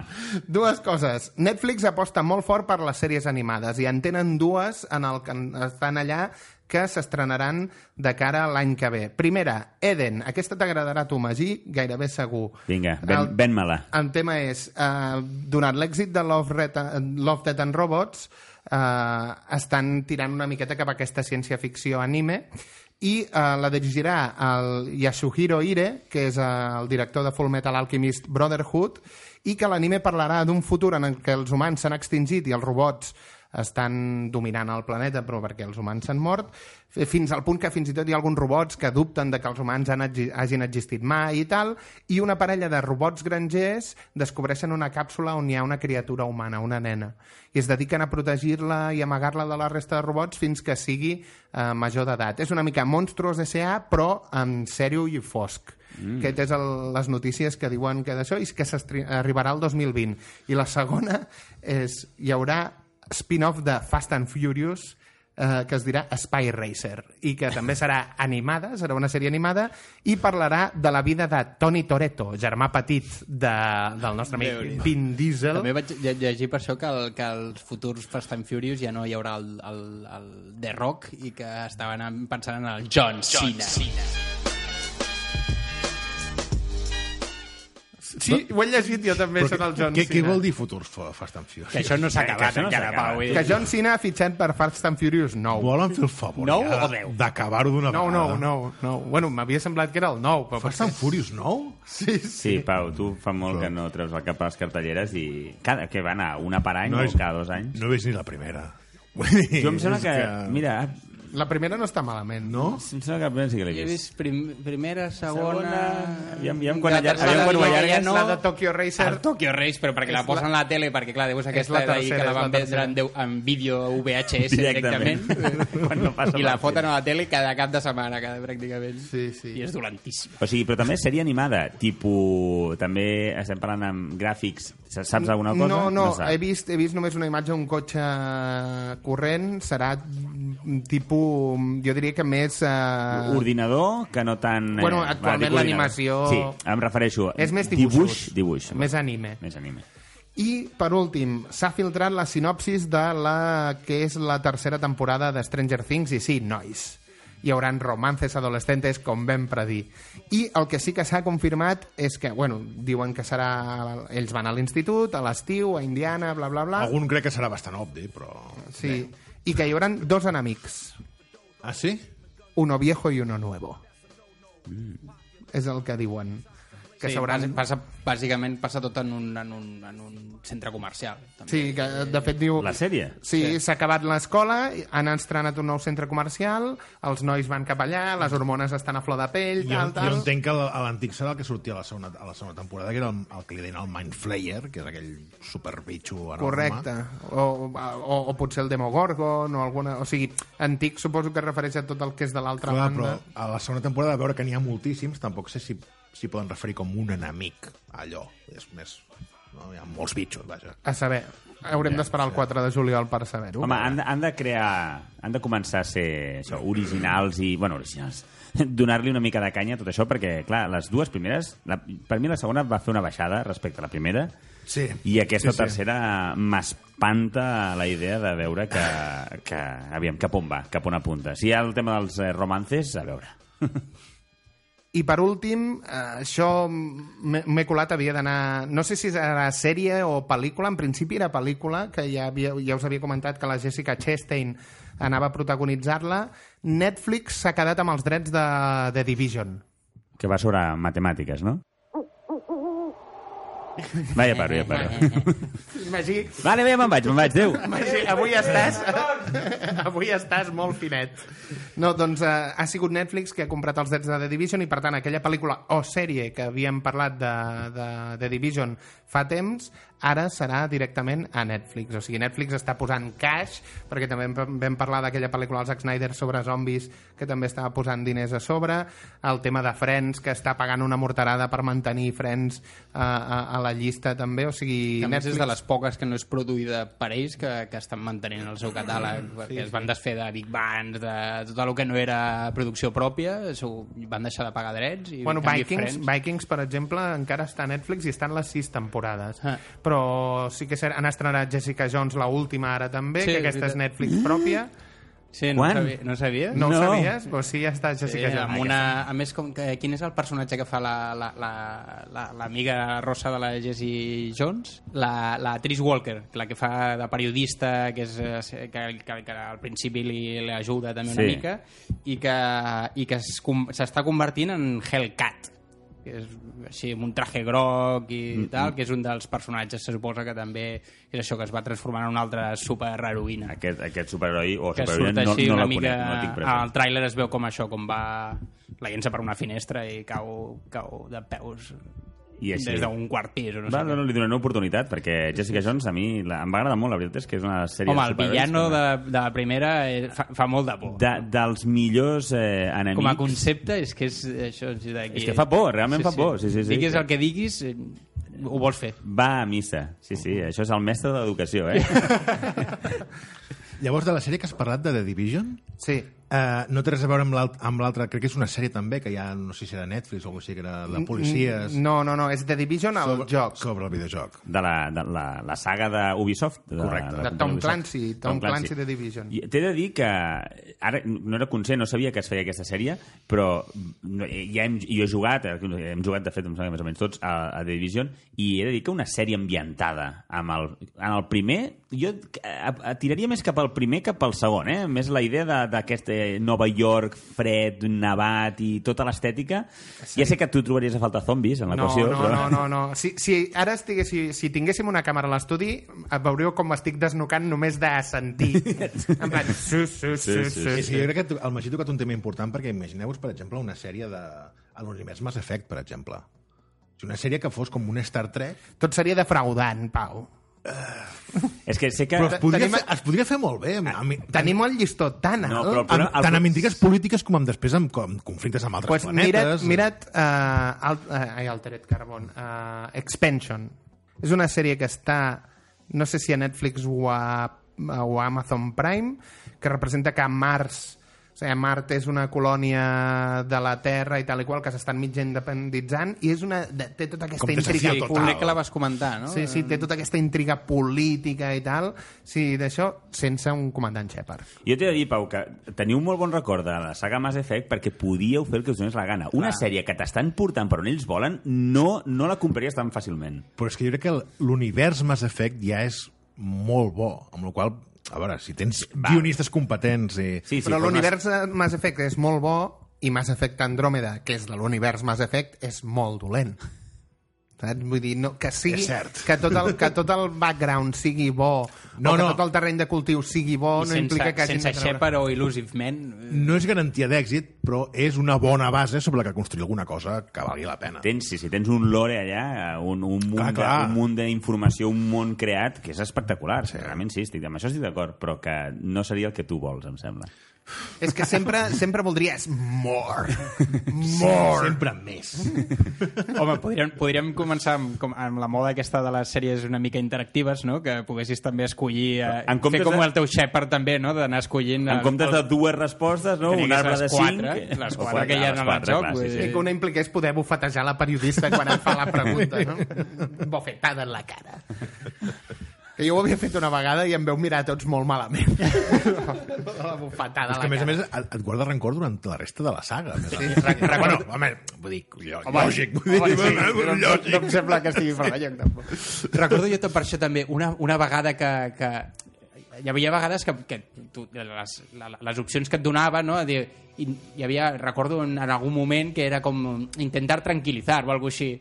Dues coses. Netflix aposta molt fort per les sèries animades i en tenen dues en el que estan allà que s'estrenaran de cara a l'any que ve. Primera, Eden. Aquesta t'agradarà a tu, Magí, gairebé segur. Vinga, ven- El- ven-me-la. El tema és, eh, donat l'èxit de Love, Red, Love, Death and Robots, eh, estan tirant una miqueta cap a aquesta ciència-ficció anime i eh, la dirigirà el Yasuhiro Ire, que és eh, el director de Full Metal Alchemist Brotherhood, i que l'anime parlarà d'un futur en el que els humans s'han extingit i els robots estan dominant el planeta, però perquè els humans s'han mort, fins al punt que fins i tot hi ha alguns robots que dubten de que els humans han, exi- hagin existit mai i tal, i una parella de robots grangers descobreixen una càpsula on hi ha una criatura humana, una nena, i es dediquen a protegir-la i amagar-la de la resta de robots fins que sigui eh, major d'edat. És una mica Monstruos S.A., però en sèrio i fosc. Mm. Aquest és el, les notícies que diuen que d'això i que arribarà al 2020. I la segona és hi haurà spin-off de Fast and Furious eh, que es dirà Spy Racer i que també serà animada, serà una sèrie animada i parlarà de la vida de Tony Toretto, germà petit de, del nostre amic Vin Diesel. També vaig lle- llegir per això que, el, que els futurs Fast and Furious ja no hi haurà el, el, el The Rock i que estaven pensant en el John Cena. Sí, ho he llegit jo també, Però són el John què, què Cena. vol dir futurs fa- Fast and Furious? Que això no s'ha que acabat no s'ha encara, acabat. Pau. Que John Cena ha fitxat per Fast and Furious 9. Volen fer el favor Nou ja o d'acabar-ho d'una No, vegada. no, no, no. Bueno, m'havia semblat que era el 9, però... Fast and Furious 9? Sí, sí. Sí, Pau, tu fa molt que no treus el cap a les cartelleres i... Cada, que va anar una per any No o és- cada dos anys? No he vist ni la primera. Jo em sembla que... Mira, La primera no està malament, no? em sembla que la primera sí que l'he Jo he vist. vist prim, primera, segona... Segona, aviam- aviam quan la allar- tercera aviam quan allargues. no. La de Tokyo Racer. El Tokyo Race, però perquè la posen a la tele, perquè clar, deu ser És aquesta la d'ahir que la van vendre en, deu- en vídeo VHS Directament. directament, Quan no passa i la foten a la tele cada cap de setmana, cada pràcticament. Sí, sí. I és dolentíssim. O sigui, però també sèrie animada, tipus... També estem parlant amb gràfics. Saps alguna cosa? No, no, saps. he, vist, he vist només una imatge d'un cotxe corrent, serà tipus, jo diria que més... Eh, Ordinador, que no tan... Bueno, eh, actualment dic ordinador. l'animació- Sí, em refereixo... És més Dibuix, dibuixos. dibuix. Més anime. Més anime. I, per últim, s'ha filtrat la sinopsis de la que és la tercera temporada de Stranger Things, i sí, nois, hi haurà romances adolescentes, com vam predir. I el que sí que s'ha confirmat és que, bueno, diuen que serà... Ells van a l'institut, a l'estiu, a Indiana, bla, bla, bla. Algun crec que serà bastant obvi, però... Sí. I que hi haurà dos enemics, Ah, sí? uno viejo i uno nuevo. És el que diuen. Que sí, s'hauran... passa, bàsicament passa tot en un, en un, en un centre comercial. També. Sí, que de fet diu... La sèrie? Sí, s'ha acabat l'escola, han estrenat un nou centre comercial, els nois van cap allà, les hormones estan a flor de pell, Jo, tal, tal... jo entenc que a l'antic serà el que sortia a la segona, a la segona temporada, que era el, el que li deien el Mind Flayer, que és aquell superbitxo enorme. Correcte. O, o, o potser el Demogorgon o alguna... O sigui, antic suposo que es refereix a tot el que és de l'altra Clar, banda. però a la segona temporada, a veure que n'hi ha moltíssims, tampoc sé si s'hi poden referir com un enemic, allò. És més... No? Hi ha molts bitxos, vaja. A saber, haurem d'esperar el 4 de juliol per saber-ho. Home, han, han de crear... Han de començar a ser això, originals i... Bueno, originals. Donar-li una mica de canya a tot això, perquè, clar, les dues primeres... La, per mi la segona va fer una baixada respecte a la primera, Sí. i aquesta sí, sí. tercera m'espanta la idea de veure que, que... Aviam, cap on va, cap on apunta. Si hi ha el tema dels eh, romances, a veure. I per últim, eh, això m'he colat, havia d'anar... No sé si era sèrie o pel·lícula, en principi era pel·lícula, que ja, havia, ja us havia comentat que la Jessica Chastain anava a protagonitzar-la. Netflix s'ha quedat amb els drets de, de Division. Que va sobre matemàtiques, no? Vaja paro, ja paro. Magí, Vale, bé, me'n vaig, me'n vaig, adéu. Magí, avui estàs... avui estàs molt finet. No, doncs uh, ha sigut Netflix que ha comprat els drets de The Division i, per tant, aquella pel·lícula o sèrie que havíem parlat de, de The Division fa temps, ara serà directament a Netflix. O sigui, Netflix està posant cash, perquè també vam parlar d'aquella pel·lícula del Zack Snyder sobre zombis, que també estava posant diners a sobre, el tema de Friends, que està pagant una morterada per mantenir Friends a, a, a la llista també, o sigui... Que més és de les poques que no és produïda per ells que, que estan mantenint el seu catàleg, perquè es van desfer de Big Bands, de tot el que no era producció pròpia, van deixar de pagar drets i Bueno, Vikings, Friends- Vikings, per exemple, encara està a Netflix i estan les sis temporades. Ah. Però sí que és han estrenat Jessica Jones, la última ara també, Sí, que és aquesta és veritat. Netflix pròpia. Sí, no, Quan? sabia, no sabies? No, No. ho sabies? Doncs sí, ja està Jessica Sí, Jones. amb una, a més, com que, quin és el personatge que fa l'amiga la, la, la, l'amiga rossa de la Jessie Jones? La, la Trish Walker, la que fa de periodista, que, és, eh, que, que, que al principi li, li ajuda també una Sí. mica, i que, i que s'està convertint en Hellcat que és així, amb un traje groc i tal, que és un dels personatges, se suposa que també és això, que es va transformar en una altra superheroïna Aquest, aquest superheroi o superheroïna no, no la mica... conec, no tinc al present. tràiler es veu com això, com va la llença per una finestra i cau, cau de peus I així. des d'un quart pis o no Va, sé no, no, li donaré una oportunitat, perquè Jessica Jones a mi la, em va agradar molt, la veritat és que és una sèrie Home, el villano de, de la primera eh, fa, fa molt de por. de, dels millors eh, enemics... Com a concepte és que és això és. És que fa por, realment fa por, sí, sí, sí. Diguis el que diguis, eh, ho vols fer. Va a missa, sí, sí, això és el mestre de l'educació, eh? Llavors, de la sèrie que has parlat de The Division, Sí. Uh, no té res a veure amb l'alt- amb l'altra, crec que és una sèrie també, que ja no sé si era Netflix o alguna cosa així, que era de policies, No, no, no, és The Division al sobre, joc. sobre el videojoc. De la, de la, la saga d'Ubisoft. De, Correcte. la De Tom Ubisoft. Clancy, Tom Clancy The Division. I T'he de dir que ara no era conscient, no sabia que es feia aquesta sèrie, però no, ja hem, jo he jugat, eh, hem jugat de fet, em sembla més o menys tots, a, a The Division, i he de dir que una sèrie ambientada amb el, en el primer, jo a, a, tiraria més cap al primer que pel segon, eh? més la idea de- d'aquest eh, Nova York fred, nevat i tota l'estètica. Ja sé que tu trobaries a falta zombis en No, l'equació, no, però... no, no, no. Si, si ara estigués, si, si tinguéssim una càmera a l'estudi, veuríeu com m'estic desnucant només de sentir. En plan, sí, sí, sí, sí. sí, sí, Sí, sí, jo crec que tu- el Magí ha tocat un tema important perquè imagineu-vos, per exemple, una sèrie de... a l'univers Mass Effect, per exemple. Sigui, Una sèrie que fos com un Star Trek, Tot seria defraudant, Pau. És que sé que... però es podria, Tenim- fer, es podria fer molt bé. A mi, Tenim el llistó tan alt... No, però el amb, el tant amb intrigues polítiques com amb després amb, com, conflictes amb altres pues mira't, planetes. mira't uh, alt, uh, ai, Altered Carbon, uh, Expansion. És una sèrie que està, no sé si a Netflix o a, o a Amazon Prime, que representa que Mars, o sigui, Mart és una colònia de la Terra i tal i qual, que s'estan mig independitzant, i és una, de, té tota aquesta Com intriga... total. crec que la vas comentar, no? Sí, sí, té tota aquesta intriga política i tal. Sí, d'això, sense un comandant Shepard. Jo t'he de dir, Pau, que teniu un molt bon record de la saga Mass Effect perquè podíeu fer el que us donés la gana. Una sèrie que t'estan portant per on ells volen no, no la compraries tan fàcilment. Però és que jo crec que el- l'univers Mass Effect ja és molt bo, amb la qual a veure, si tens Va. guionistes competents i... Sí, sí, però no l'univers de Mass Effect és molt bo i Mass Effect Andromeda, que és de l'univers Mass Effect, és molt dolent. Saps? Vull dir, no, que, sigui, És cert. que, tot el, que tot el background sigui bo, No, o que no. tot el terreny de cultiu sigui bo, I no sense, implica que hagin sense de treure... O Illusive Man... eh, No és garantia d'èxit, però és una bona base sobre la que construir alguna cosa que valgui la pena. Tens, sí, sí, tens un lore allà, un, un munt Clar, de- clar. un munt d'informació, un món creat, que és espectacular. Sí. Realment sí, estic, amb això estic d'acord, però que no seria el que tu vols, em sembla. És que sempre, sempre voldries more. More. Sempre més. Home, podríem, podríem començar amb, com, amb la moda aquesta de les sèries una mica interactives, no? que poguessis també escollir... Eh, En fer com de- el teu Shepard també, no? d'anar escollint... En comptes el- de dues respostes, no? Un arbre de quatre, cinc... les quatre que hi ha en el joc, clar, sí, sí. I que una impliqués poder bufetejar la periodista quan em fa la pregunta, no? Bofetada en la cara. Que jo ho havia fet una vegada i em veu mirar tots molt malament. la bufetada És a que, a més a més, et guarda rancor durant la resta de la saga. Sí, recordo- Bueno, home, vull dir, llo- lògic. Vull Home, dir, sí, no, no, lògic. no em sembla que estigui fora de lloc, tampoc. Recordo jo per això també, una, una vegada que, que hi havia vegades que, que tu, les, les opcions que et donava, no? Dir, hi, hi havia, recordo en, en algun moment que era com intentar tranquil·litzar o alguna així,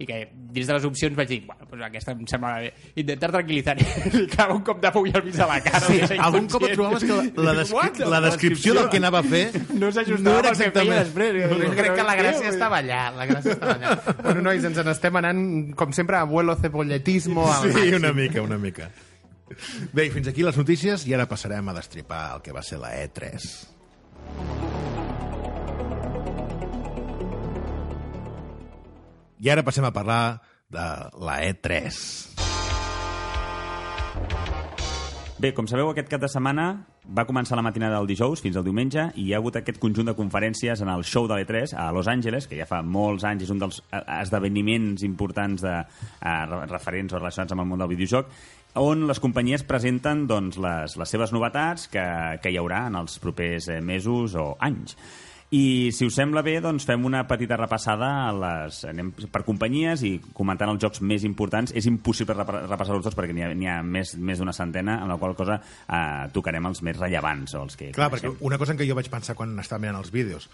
i que dins de les opcions vaig dir, bueno, pues aquesta em sembla bé. Intentar tranquil·litzar i li clava un cop de full al mig de la cara. Sí, algun cop et trobaves que la, la, descri What? la descripció del que anava a fer no s'ajustava no era al que feia exactament... després. Jo crec que la gràcia estava allà, la gràcia estava allà. Bueno, nois, ens n'estem anant, com sempre, a vuelo cebolletismo al Sí, màxim. una mica, una mica. Bé, fins aquí les notícies i ara passarem a destripar el que va ser la E E3. I ara passem a parlar de la E E3. Bé, com sabeu, aquest cap de setmana va començar la matinada del dijous fins al diumenge i hi ha hagut aquest conjunt de conferències en el show de l'E3 a Los Angeles, que ja fa molts anys és un dels eh, esdeveniments importants de, eh, referents o relacionats amb el món del videojoc, on les companyies presenten doncs, les, les seves novetats que, que hi haurà en els propers eh, mesos o anys. I, si us sembla bé, doncs fem una petita repassada a les, anem per companyies i comentant els jocs més importants. És impossible repa- repassar-los tots perquè n'hi ha, ha més, més d'una centena, amb la qual cosa eh, tocarem els més rellevants o els que Clar, perquè coneixem. una cosa en què jo vaig pensar quan estava mirant els vídeos,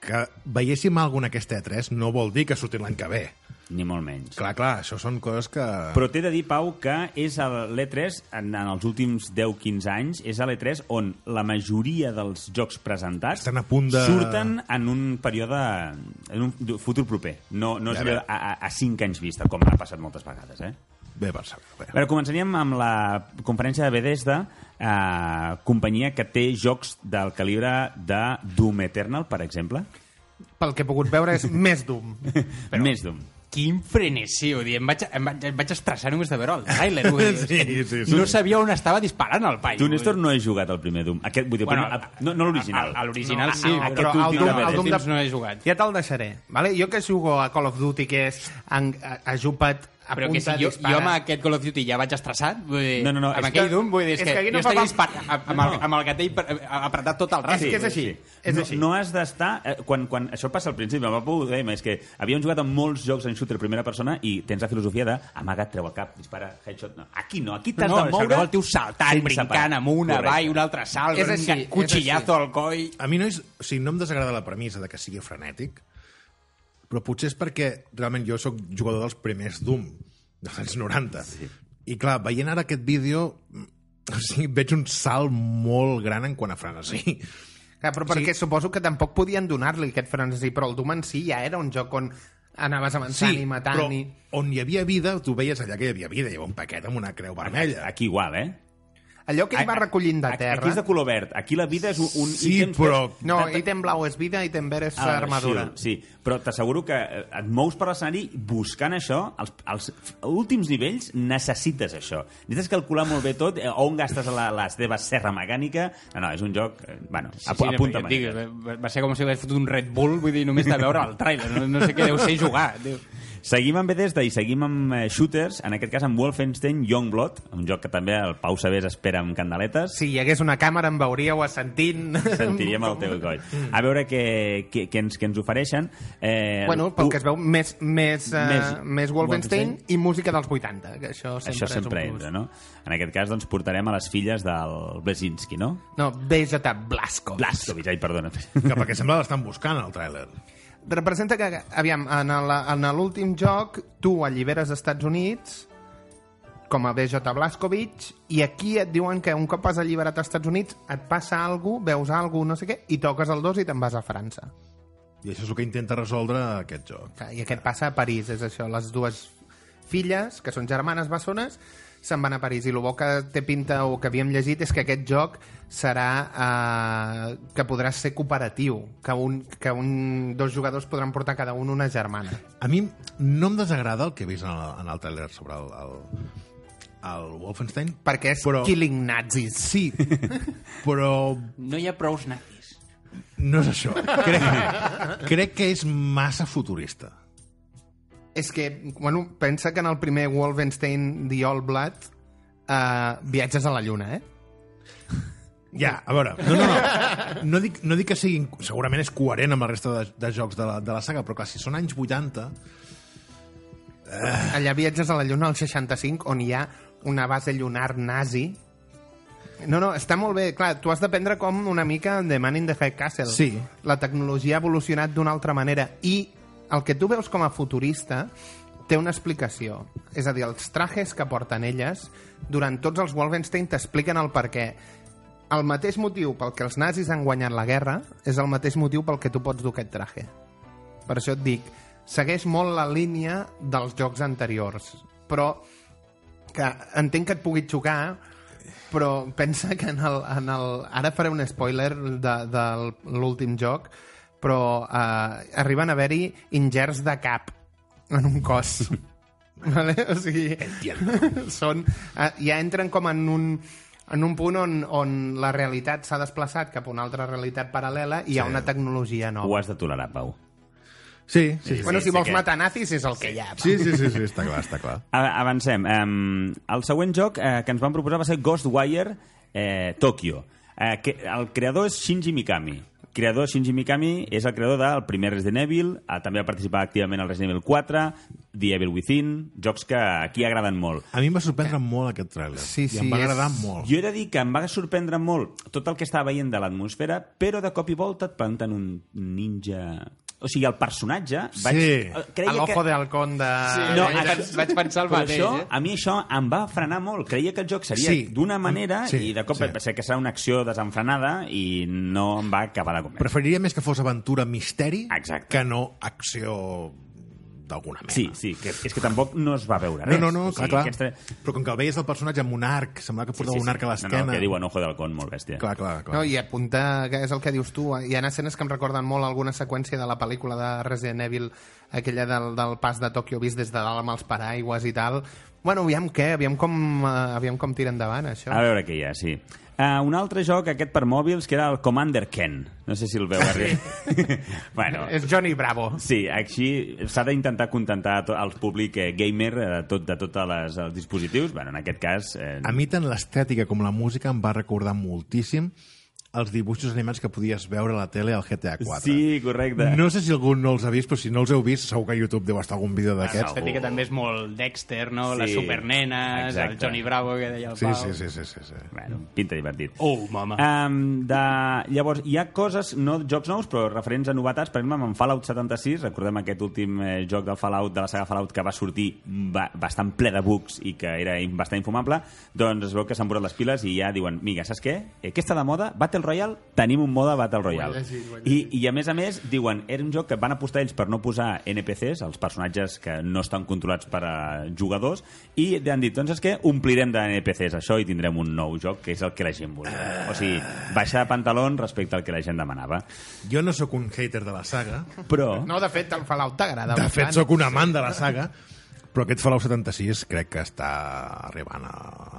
que veiéssim alguna aquesta E3 no vol dir que surti l'any que ve. Ni molt menys. Clar, clar, això són coses que... Però t'he de dir, Pau, que és a l'E3, en, en els últims 10-15 anys, és a l'E3 on la majoria dels jocs presentats Estan a punt de- surten en un període, en un futur proper. No, no és Ja, a, a, a 5 anys vista, com ha passat moltes vegades, eh? Bé, per saber. Bé. Veure, començaríem amb la conferència de Bethesda, eh, companyia que té jocs del calibre de Doom Eternal, per exemple. Pel que he pogut veure és més Doom. Però... Més Doom. Quin frenesí, vull dir, em vaig, em vaig, em vaig estressar només de veure el tràiler. vull dir, Sí, sí, sí. No sabia on estava disparant el paio. Tu, Néstor, no he jugat al primer Doom. Aquest, vull dir, Bueno, primer, no, no l'original. A, a l'original No, sí, a- a- però el el Doom- el Doom de- no he jugat. Ja te'l deixaré. Vale? Jo que jugo a Call of Duty, que és en, a, ajupat, a Però que si jo, dispara... jo amb aquest Call of Duty ja vaig estressat, vull dir, No, no, no, amb és aquell que- Doom, vull dir, és, és que, que no jo estaria fal- disparant amb, amb, el, amb el gatell per- apretat tot el rato. És que és així. És no, així. no has d'estar... Eh, quan, quan això passa al principi, el Papu ho dèiem, és que havíem jugat en molts jocs en shooter primera persona i tens la filosofia de amagat, treu el cap, dispara, headshot... No. Aquí no, aquí t'has no, de moure... el tio saltant, sense brincant amunt, Correcte. avall, un altre salt, És així, un és cuchillazo al coll... A mi no, és, o sigui, no em desagrada la premissa de que sigui frenètic, però potser és perquè realment jo sóc jugador dels primers Doom, dels anys 90. Sí. I clar, veient ara aquest vídeo, o sigui, veig un salt molt gran en quant a frenesí. Clar, però perquè suposo que tampoc podien donar-li aquest frenesí, però el Doom en si ja era un joc on anaves avançant i matant però i... on hi havia vida, tu veies allà que hi havia vida, hi havia un paquet amb una creu vermella. Aquí igual, eh? Allò que ell va recollint de Aquí- terra... Aquí és de color verd. Aquí la vida és un, un Sí, ítem... però- No, ítem blau és vida, ítem verd és Ah, armadura. Sí, sí, però t'asseguro que eh, et mous per l'escenari buscant això, els, els últims nivells necessites això. Necessites calcular molt bé tot, eh, on gastes la, la teva serra mecànica... No, no, és un joc... eh, Bueno, sí, Sí, sí, apunta no, dic, va- ser com si hagués fotut un Red Bull, vull dir, només de veure el tràiler, no, no sé què deu ser jugar. Tio. Seguim amb Bethesda i seguim amb eh, shooters, en aquest cas amb Wolfenstein Youngblood, un joc que també el Pau Sabés espera amb candeletes. Si hi hagués una càmera em veuríeu assentint... Sentiríem el teu coll. A veure què, què, què, ens, què ens ofereixen. Eh, Bueno, pel que es veu, més, més, uh, Més més, Wolfenstein, Wolfenstein. i música dels 80, que això sempre, Això sempre és un plus. entra, no? En aquest cas, doncs, portarem a les filles del Blesinski, no? No, Vegeta Blasco. Blaskovic, ai, perdona. Que perquè sembla que l'estan buscant, el tràiler. Representa que, aviam, en l'últim joc tu alliberes Estats Units com a BJ Blaskovic i aquí et diuen que un cop has alliberat als Estats Units et passa alguna cosa, veus alguna cosa, no sé què, i toques el 2 i te'n vas a França. I això és el que intenta resoldre aquest joc. I aquest passa a París, és això, les dues filles, que són germanes bessones, se'n van a París. I el bo que té pinta, o que havíem llegit, és que aquest joc serà eh, que podrà ser cooperatiu, que, un, que un, dos jugadors podran portar cada un una germana. A mi no em desagrada el que he vist en el, en el tràiler sobre el, el, el Wolfenstein. Perquè és Però- killing nazis. Sí, però No hi ha prous nazis. no és això. Crec, crec que és massa futurista. És que, bueno, pensa que en el primer Wolfenstein The All Blood eh, viatges a la lluna, eh? Ja, a veure, no, no, no. No dic, no dic que siguin... Segurament és coherent amb la resta de, de jocs de la, de la saga, però clar, si són anys 80... Allà viatges a la lluna al 65, on hi ha una base lunar nazi. No, no, està molt bé. Clar, tu has de prendre com una mica The Man in the High Castle. Sí. La tecnologia ha evolucionat d'una altra manera. I el que tu veus com a futurista, té una explicació. És a dir, els trajes que porten elles, durant tots els Wolfenstein t'expliquen el per què. El mateix motiu pel que els nazis han guanyat la guerra és el mateix motiu pel que tu pots dur aquest traje. Per això et dic, segueix molt la línia dels jocs anteriors, però que entenc que et pugui xocar, però pensa que en el, en el... Ara faré un spoiler de, de l'últim joc, però eh, arriben a haver-hi ingerts de cap en un cos. vale? O sigui, són, eh, ja entren com en un, en un punt on, on la realitat s'ha desplaçat cap a una altra realitat paral·lela i hi ha una tecnologia Ho nova. has de tolerar, Pau. Sí, sí, sí. Bueno, si sí vols que- matar nazis és el que hi ha. Sí, sí, sí, sí, està clar, està clar. A- Avancem. Um, el següent joc eh, que ens van proposar va ser Ghostwire eh, Tokyo. Eh, que el creador és Shinji Mikami. Creador Shinji Mikami és el creador del primer Resident Evil, eh, també va participar activament al Resident Evil 4, The Evil Within, jocs que aquí agraden molt. A mi em va sorprendre molt aquest tràiler. Sí, I sí, em va és- agradar molt. Jo he de dir que em va sorprendre molt tot el que estava veient de l'atmosfera, però de cop i volta et planten un ninja... O sigui, el personatge... Vaig, Sí. eh, creia l'ojo que... de halcón de... Sí, No, vaig, vaig pensar el mateix, això, eh? a mi això em va frenar molt. Creia que el joc seria Sí. d'una manera Sí, i de cop sí. ser que serà una acció desenfrenada i no em va acabar de convèncer. Preferiria més que fos aventura misteri Exacte. que no acció d'alguna mena. Sí, sí, que, és que tampoc no es va veure No, res. no, no, O clar, sigui, clar. aquesta- Però com que el veies el personatge amb un arc, semblava que portava un arc a No, l'esquena. no, que diuen ojo del con, molt bèstia. Clar, clar, clar. No, i apunta, que és el que dius tu, hi ha escenes que em recorden molt alguna seqüència de la pel·lícula de Resident Evil, aquella del, del pas de Tokyo vist des de dalt amb els paraigües i tal. Bueno, aviam què, aviam com, uh, aviam com tira endavant, això. A veure què hi ha, sí. Uh, un altre joc, aquest per mòbils, que era el Commander Ken. No sé si el veu arribar. bueno, És Johnny Bravo. Sí, així s'ha d'intentar contentar el públic eh, gamer eh, tot, de tots els dispositius. Bueno, en aquest cas... Eh, A mi tant l'estètica com la música em va recordar moltíssim els dibuixos animats que podies veure a la tele al GTA 4. Sí, correcte. No sé si algú no els ha vist, però si no els heu vist, segur que a YouTube deu estar algun vídeo d'aquests. L'estètica també és molt Dexter, no? Sí. Les supernenes, Exacte. el Johnny Bravo que deia el Sí, Pau. sí, sí, sí, sí, sí. Bueno, pinta divertit. Oh, mama. Um, de... Llavors, hi ha coses, no jocs nous, però referents a novetats. Per exemple, amb Fallout 76, recordem aquest últim eh, joc del Fallout, de la saga Fallout, que va sortir ba bastant ple de bugs i que era bastant infumable, doncs es veu que s'han posat les piles i ja diuen, mira, saps què? Eh, Què està de moda? Battle Royale? Tenim un mode Battle Royale. llegit, I, I a més a més, diuen, era un joc que van apostar ells per no posar NPCs, els personatges que no estan controlats per a jugadors, i han dit, doncs és que omplirem de NPCs això i tindrem un nou joc, que és el que la gent volia. O sigui, baixar de pantalons respecte al que la gent demanava. Jo no sóc un hater de la saga. Però... No, de fet, el Fallout t'agrada De fet, sóc un amant de la saga, però aquest Fallout 76 crec que està arribant a,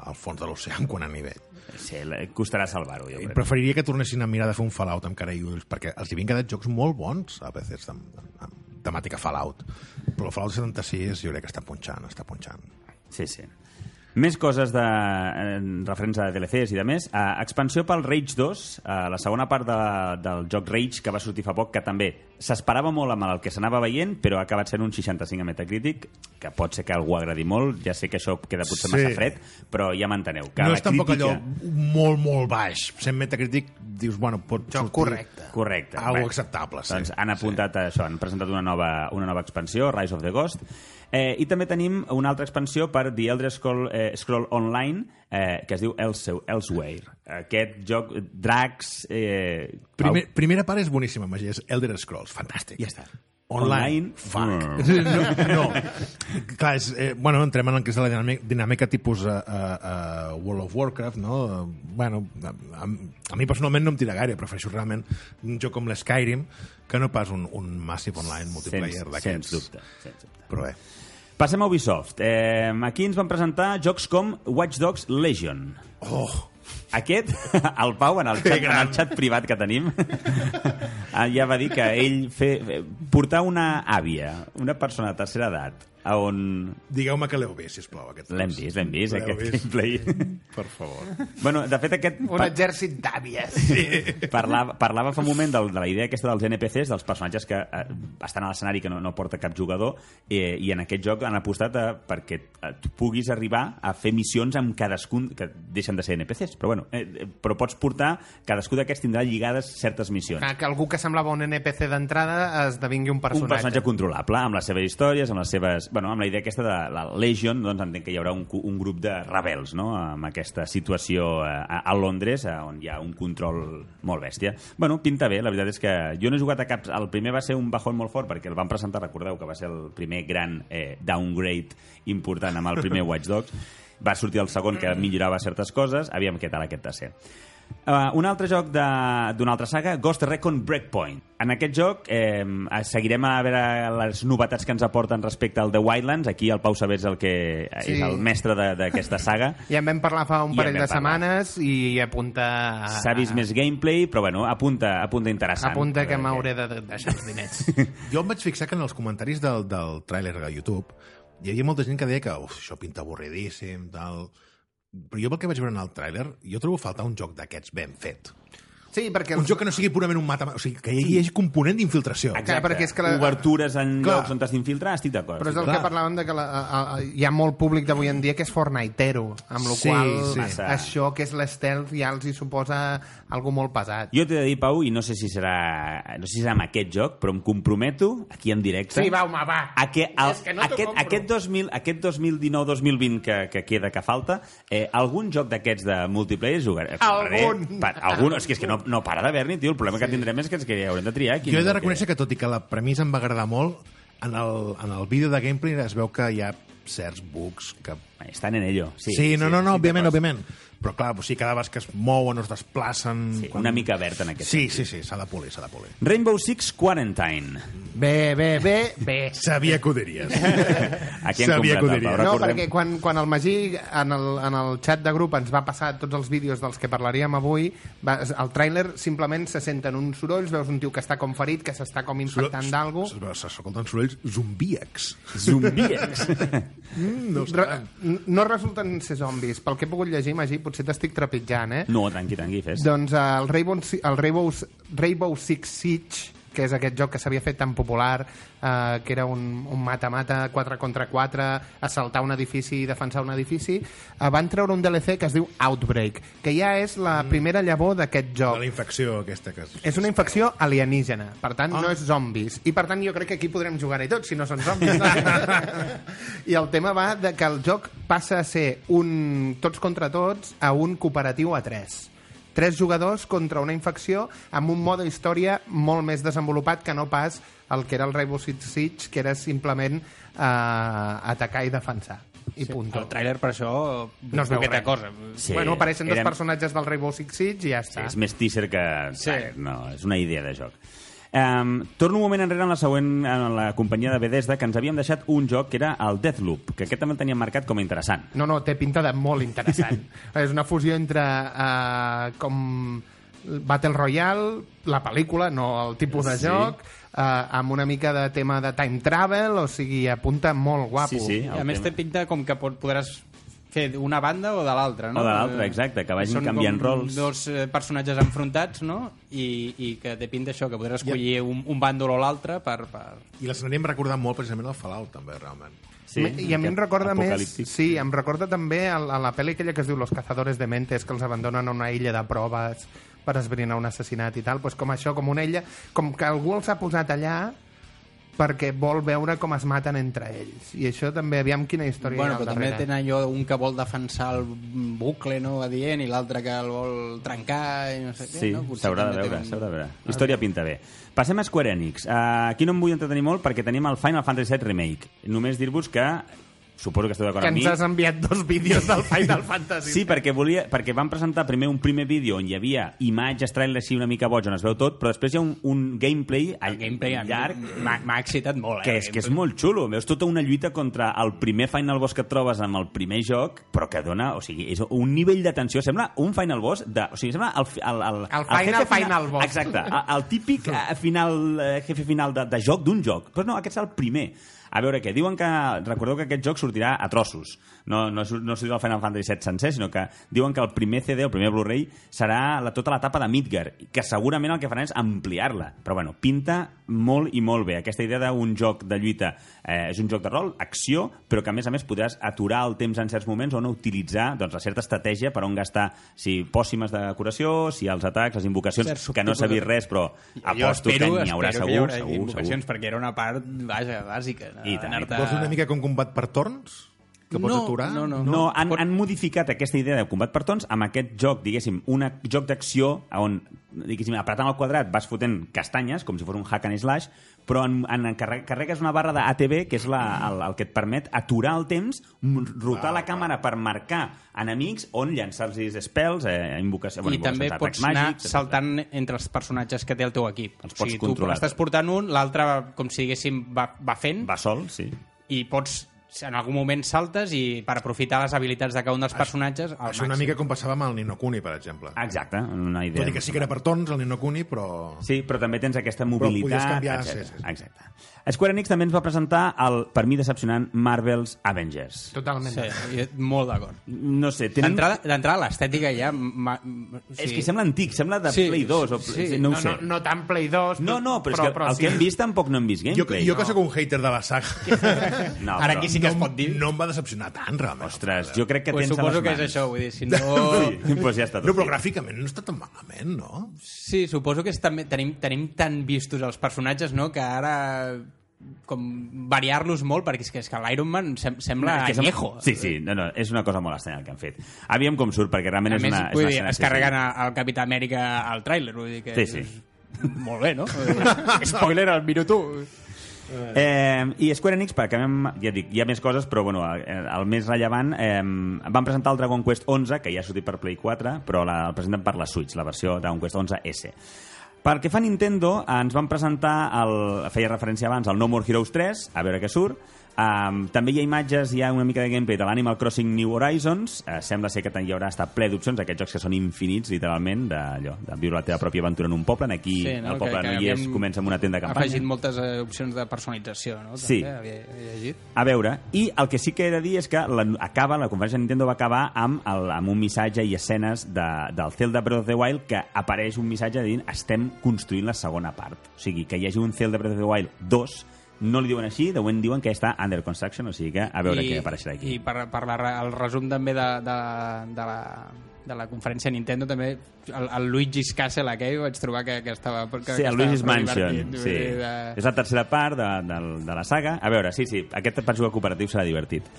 al fons de l'oceà en quant a nivell. Sí, costarà salvar-ho, jo I crec. preferiria que tornessin a mirar de fer un Fallout amb cara i ulls, perquè els hi havien quedat jocs molt bons, a vegades, amb, amb, amb temàtica Fallout. Però el Fallout 76 jo crec que està punxant, està punxant. Sí, sí. Més coses de, eh, referents a DLCs i de més. Eh, expansió pel Rage 2, eh, la segona part de, del joc Rage, que va sortir fa poc, que també s'esperava molt amb el que s'anava veient, però ha acabat sent un 65 a Metacritic, que pot ser que algú agradi molt, ja sé que això queda potser Sí. massa fred, però ja m'enteneu. Que no és tampoc crítica... allò molt, molt baix. Sent Metacritic, dius, bueno, pot Joc sortir correcte. Correcte. Algo acceptable, sí. Doncs han apuntat a això, han presentat una nova, una nova expansió, Rise of the Ghost, eh, i també tenim una altra expansió per The Elder Scroll, eh, Scroll Online, eh, que es diu Else, Elsewhere. Aquest joc, dracs... Eh, Primer, primera part és boníssima, Magí, és Elder Scrolls, fantàstic. Ja està. Online, Online, fuck. No, no. Clar, és, eh, bueno, entrem en el que és la dinàmica, dinàmica tipus uh, uh, World of Warcraft, no? Uh, bueno, a, a, a mi personalment no em tira gaire, prefereixo realment un joc com l'Skyrim que no pas un, un Massive Online multiplayer d'aquests. sens dubte. Sens dubte. Però bé. Passem a Ubisoft. Eh, aquí ens van presentar jocs com Watch Dogs Legion. Oh, Aquest, el Pau, en el xat, en el xat privat que tenim, eh, ja va dir que ell fe, portar una àvia, una persona de tercera edat, a on... digueu-me que l'heu vist, sisplau. Aquest L'hem vist, l'hem vist, aquest vist? gameplay. Per favor. bueno, de fet, aquest... Un pa- exèrcit d'àvies. parlava, parlava fa un moment del, de la idea aquesta dels NPCs, dels personatges que eh, estan a l'escenari que no, no porta cap jugador, eh, i en aquest joc han apostat a, perquè tu puguis arribar a fer missions amb cadascun, que deixen de ser NPCs, però bueno, eh, eh, però pots portar, cadascú d'aquests tindrà lligades certes missions. Que algú que semblava un NPC d'entrada esdevingui un un personatge. personatge controlable, amb les seves històries, amb les seves bueno, amb la idea aquesta de la Legion, doncs entenc que hi haurà un, un grup de rebels, no?, amb aquesta situació eh, a, a Londres, eh, on hi ha un control molt bèstia. Bueno, pinta bé, la veritat és que jo no he jugat a cap... El primer va ser un bajón molt fort, perquè el van presentar, recordeu, que va ser el primer gran eh, downgrade important amb el primer Watch Dogs. Va sortir el segon, que millorava certes coses, aviam què tal aquest tercer. Uh, un altre joc de- d'una altra saga, Ghost Recon Breakpoint. En aquest joc eh, seguirem a veure les novetats que ens aporten respecte al The Wildlands. Aquí el Pau Sabés el que Sí. és el mestre de- d'aquesta saga. Ja en vam parlar fa un en parell de parlar. setmanes i apunta... a- S'ha vist més gameplay, però bueno, apunta, apunta interessant. Apunta que m'hauré de de deixar els diners. Jo em vaig fixar que en els comentaris del, del tràiler de YouTube hi havia molta gent que deia que Uf, això pinta avorridíssim, tal... Però jo pel que vaig veure en el tràiler, jo trobo faltar un joc d'aquests ben fet. Sí, perquè... Un joc que no sigui purament un mata... O sigui, que hi hagi component d'infiltració. Exacte. perquè és que la- Obertures en Clar. llocs on t'has d'infiltrar, estic d'acord. Però és el Clar. que parlàvem de que la, a, a, hi ha molt públic d'avui en dia que és fornaitero, amb la Sí, qual sí. Massa. això que és l'estealth ja els hi suposa algo molt pesat. Jo t'he de dir, Pau, i no sé si serà, no sé si serà amb aquest joc, però em comprometo, aquí en directe... Sí, va, home, va. A que el, És que no aquest, aquest, 2000, aquest 2019-2020 que, que queda, que falta, eh, algun joc d'aquests de multiplayer jugaré. Algun. Per, algun, és que, és que no, no para d'haver-n'hi, tio. El problema sí. que tindrem és que, és que haurem de triar. Jo he de reconèixer que, tot i que la premissa em va agradar molt, en el, en el vídeo de gameplay es veu que hi ha certs bugs que... Que... Estan en ello. Sí, Sí, no, no, no, estic òbviament, òbviament. Però clar, o sigui, cada vegada que es mouen o es desplacen... Sí, una mica verd en aquest Sí, sí, sí, s'ha de polir, s'ha de polir. Rainbow Six Quarantine. Bé, bé, bé, bé. Sabia que ho diries. Aquí hem Sabia que ho comprat el diries. No, perquè quan, quan el Magí en el, en el xat de grup ens va passar tots els vídeos dels que parlaríem avui, va, el tràiler simplement se senten uns sorolls, veus un tio que està com ferit, que s'està com infectant d'algú. S'escolten sorolls zombíacs. Zombiex. Mm, no no resulten ser zombis. Pel que he pogut llegir, Magí, potser t'estic trepitjant, eh? no, tranqui, tranqui, fes. Doncs eh, el Rainbow, el Rainbow, Rainbow Six Siege, que és aquest joc que s'havia fet tan popular, eh, que era un, un mata-mata 4 contra 4, assaltar un edifici i defensar un edifici, eh, van treure un DLC que es diu Outbreak, que ja és la primera llavor d'aquest De joc. la infecció aquesta que... es- És una infecció alienígena, per tant, Ah. no és zombis. I per tant, jo crec que aquí podrem jugar-hi tots, si no són zombis. I el tema va de que el joc passa a ser un tots contra tots a un cooperatiu a tres. Tres jugadors contra una infecció amb un mode història molt més desenvolupat que no pas el que era el Rainbow Six Siege, que era simplement eh, atacar i defensar. I sí, punto. El tràiler, per això, No es veu res. cosa. Sí, bueno, apareixen dos érem- personatges del Rainbow Six Siege i ja Sí, està. és més teaser que... Sí. No, és una idea de joc. Um, torno un moment enrere en la següent en la companyia de Bethesda que ens havíem deixat un joc que era el Deathloop, que aquest també el teníem marcat com a interessant. No, no, té pinta de molt interessant. és una fusió entre uh, com Battle Royale, la pel·lícula, no el tipus de Sí. joc, uh, amb una mica de tema de time travel, o sigui, apunta molt guapo. Sí, sí. I a més té pinta com que pot, podràs fer d'una banda o de l'altra, no? O de l'altra, exacte, que vagin són canviant com rols. dos eh, personatges enfrontats, no? I, I que té pinta això, que podràs escollir un, un bàndol o l'altre per, per... I l'escenari em recorda molt precisament el Fallout, també, realment. Sí, I a mi em recorda més... Sí, em recorda també a, a la pel·li aquella que es diu Los cazadores de mentes, que els abandonen a una illa de proves per esbrinar un assassinat i tal, pues com això, com una illa, com que algú els ha posat allà perquè vol veure com es maten entre ells. I això també, aviam quina història Bueno, hi ha però al també darrere. tenen allò un que vol defensar el bucle, no?, adient, i l'altre que el vol trencar, i no sé què, Sí, no? S'haurà de veure, s'haurà de veure. Història pinta bé. Passem a Square Enix. Uh, aquí no em vull entretenir molt perquè tenim el Final Fantasy VII Remake. Només dir-vos que suposo que esteu d'acord que amb mi. ens has enviat dos vídeos del Final Fantasy. Sí, perquè, volia, perquè van presentar primer un primer vídeo on hi havia imatges, trailers així una mica boig, on es veu tot, però després hi ha un, un gameplay, El gameplay llarg m'ha excitat molt, eh? que és, que és molt xulo. Veus tota una lluita contra el primer Final Boss que et trobes amb el primer joc, però que dona... O sigui, és un nivell de tensió. Sembla un Final Boss de... O sigui, sembla el, el, el, El final, jefe final boss. Exacte. El, el típic eh, final, eh, jefe final de, de joc d'un joc. Però no, aquest és el primer. A veure què, diuen que... Recordeu que aquest joc sortirà a trossos. No, no, no sortirà el Final Fantasy VII sencer, sinó que diuen que el primer CD, el primer Blu-ray, serà la, tota l'etapa de Midgar, que segurament el que faran és ampliar-la. Però bueno, pinta molt i molt bé. Aquesta idea d'un joc de lluita eh, és un joc de rol, acció, però que a més a més podràs aturar el temps en certs moments o no utilitzar doncs, la certa estratègia per on gastar si pòssimes de curació, si els atacs, les invocacions, Certs que no s'ha vist res, però Jo aposto espero, que n'hi haurà segur, que hi haurà segur, invocacions, segur. perquè era una part, vaja, bàsica. I tant. anar-te- Vols una mica com combat per torns? Que pots No, aturar? no, no. No, han, han modificat aquesta idea de combat per torns amb aquest joc, diguéssim, un joc d'acció on, diguéssim, apretant el quadrat vas fotent castanyes, com si fos un hack and slash, però en, en carre- carregues una barra d'ATB, que és la, el, el que et permet aturar el temps, rotar la càmera per marcar enemics on llançar-los spells, eh, invocació, I també atacs pots anar màgics, saltant entre els personatges que té el teu equip. Els o sigui, controlar. tu estàs portant un, l'altre, com si diguéssim, va, va fent, Va sol, sí. i pots en algun moment saltes i per aprofitar les habilitats de cada un dels personatges al Això una mica com passava amb el Nino Kuni, per exemple. Exacte, una idea. Tot i que sí que era per torns, el Nino Kuni, però... Sí, però també tens aquesta podies mobilitat, canviar, etc. sí, sí, sí. Exacte. Square Enix també ens va presentar el, per mi decepcionant, Marvel's Avengers. Totalment. Sí, i molt d'acord. No sé, tenen... D'entrada, l'estètica ja... Ma, o És que sembla antic, sembla de Sí, Play 2 o sí. no, No, ho sé. no, no tant Play 2, No, no, però, és que el que hem vist tampoc no hem vist Jo, gameplay. jo que sóc un hater de la saga, No, Ara però- aquí sí que es pot dir. no em va decepcionar tant, realment. Ostres, jo crec que Pues tens a suposo les que és mans. això, vull dir, si no... Sí, doncs ja està tot No, però gràficament no està tan malament, no? Sí, suposo que és també, tenim, tenim tan vistos els personatges, no?, que ara com variar-los molt, perquè és que, és que l'Iron Man sem sembla És que sembla- añejo. Sí, sí, no, no, és una cosa molt estranya el que han fet. Aviam com surt, perquè realment A és més, una... és una dir, escena, es carreguen sí. al Capità Amèrica al tràiler, vull dir que Sí, sí. és molt bé, no? Spoiler al minut 1. Eh, I Square Enix, perquè ja dic, hi ha més coses, però bueno, el, el més rellevant, eh, van presentar el Dragon Quest 11, que ja ha sortit per Play 4, però la, el presenten per la Switch, la versió Dragon Quest 11S. Pel que fa a Nintendo, ens van presentar, el, feia referència abans, al No More Heroes 3, a veure què surt. Um, també hi ha imatges, hi ha una mica de gameplay de l'Animal Crossing New Horizons. Uh, sembla ser que hi haurà estar ple d'opcions, aquests jocs que són infinits, literalment, d'allò, de viure la teva pròpia aventura en un poble. Aquí Sí, el no? poble Que- que no hi és, comença amb una tenda de Ha campanya. afegit moltes eh, opcions de personalització, no? Sí. També, havia, havia llegit. A veure, i el que sí que he de dir és que la, acaba, la conferència de Nintendo va acabar amb, el, amb un missatge i escenes de, del Zelda Breath of the Wild que apareix un missatge dient estem construint la segona part. O sigui, que hi hagi un Zelda Breath of the Wild 2 no li diuen així, de moment diuen que està under construction, o sigui que a veure què apareixerà aquí. I per, per la, el resum també de, de, de, la, de la conferència Nintendo també el, el Luigi's Castle aquell vaig trobar que, que estava que, Sí, que el Luigi's Mansion, sí. de... És la tercera part de, de, de la saga. A veure, sí, sí, aquest penso que cooperatiu serà divertit.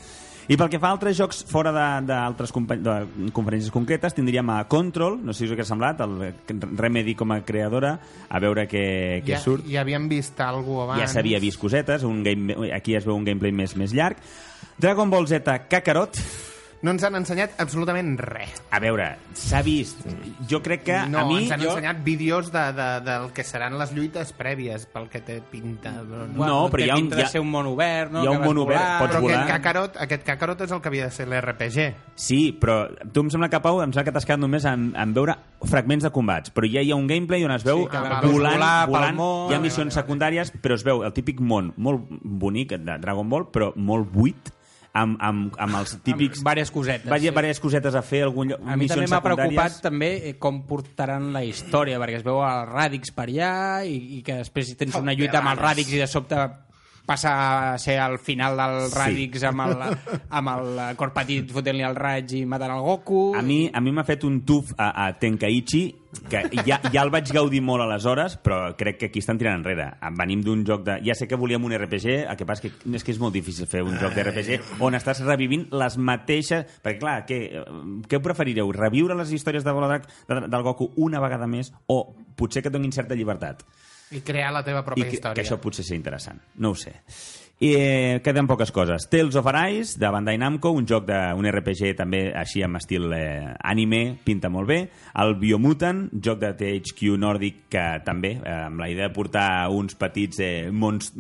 I pel que fa a altres jocs fora d'altres conferències concretes, tindríem a Control, no sé si us ha semblat, el Remedy com a creadora, a veure què, què ja, surt. ja havíem vist alguna abans. Ja s'havia vist cosetes, un game, aquí es veu un gameplay més, més llarg. Dragon Ball Z Kakarot, No ens han ensenyat absolutament res. a veure, s'ha vist. Jo crec que no, a mi... ens han jo... ensenyat vídeos de, de, del que seran les lluites prèvies, pel que té pinta. Però, no. No, però hi ha un- pinta hi ha- ser un món obert, no? hi ha un món obert, volant. pots però volar. aquest Kakarot, aquest Kakarot és el que havia de ser l'RPG. Sí, però tu em sembla que, Pau, em sembla que t'has quedat només en, en veure fragments de combats, però ja hi ha un gameplay on es veu Sí, que volant, volar volant món. hi ha missions secundàries, però es veu el típic món molt bonic de Dragon Ball, però molt buit, amb, amb, amb els típics... Amb diverses cosetes, Vaja, sí. diverses cosetes a fer, algun lloc, A mi també m'ha preocupat també eh, com portaran la història, perquè es veu els ràdics per allà i, i que després tens una lluita amb els ràdics i de sobte passa a ser al final del ràdics amb el, amb el cor petit fotent-li el raig i matant el Goku. A mi a mi m'ha fet un tuf a, a Tenkaichi que ja, ja el vaig gaudir molt aleshores, però crec que aquí estan tirant enrere. Venim d'un joc de... Ja sé que volíem un RPG, el que passa que és que és molt difícil fer un joc de RPG on estàs revivint les mateixes... Perquè, clar, què, què preferireu? Reviure les històries de Volodrac de, del Goku una vegada més o potser que et donin certa llibertat? I crear la teva I pròpia que, història. que això potser ser interessant. No ho sé. I eh, queden poques coses. Tales of Arise, de Bandai Namco, un joc de un RPG també així amb estil eh, anime, pinta molt bé. El Biomutant, joc de THQ Nordic que també, eh, amb la idea de portar uns petits eh, mons,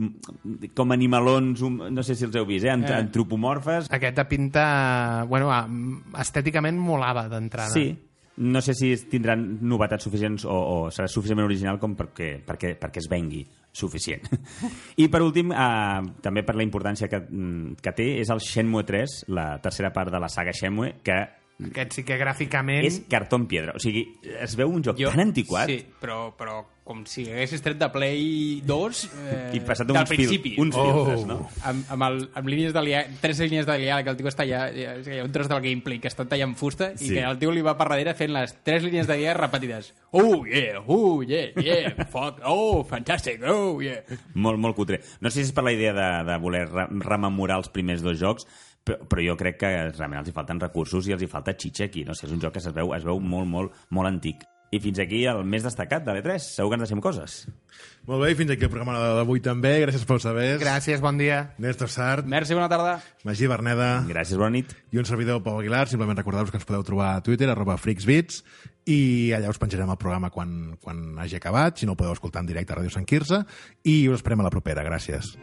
com animalons, un, no sé si els heu vist, eh, ant- Eh. antropomorfes. Aquesta pinta... Bueno, estèticament molava d'entrada. Sí, no sé si tindran novetats suficients o, o serà suficientment original com perquè, perquè, perquè es vengui suficient. I per últim, eh, també per la importància que, mm, que té, és el Shenmue 3, la tercera part de la saga Shenmue, que Aquest sí que gràficament... És cartó en pedra. O sigui, es veu un joc tan antiquat Sí, però, però com si haguessis tret de Play 2 eh, i passat del uns, fil, principi. uns Oh. filtres, no? amb, amb, el, amb línies de liar, tres línies de liar que el tio està allà, ja, hi ha un tros del gameplay que està tallant fusta i Sí. que el tio li va per darrere fent les tres línies de liar repetides. Oh, yeah, oh, yeah, yeah, fuck, oh, fantastic, oh, yeah. Molt, molt cutre. No sé si és per la idea de, de voler re rememorar els primers dos jocs, però, però jo crec que realment els hi falten recursos i els hi falta xitxa aquí. No sé, és un joc que es veu, es veu molt, molt, molt antic. I fins aquí el més destacat de l'E3. Segur que ens deixem coses. Molt bé, i fins aquí el programa d'avui també. Gràcies pel saber. Gràcies, bon dia. Néstor Sart, Merci, bona tarda. Magí Berneda Gràcies, bona nit. i un servidor, Pau Aguilar. Simplement recordar-vos que ens podeu trobar a Twitter, arroba freaksbits, i allà us penjarem el programa quan, quan hagi acabat, si no ho podeu escoltar en directe a Ràdio Sant Quirze, i us esperem a la propera. Gràcies.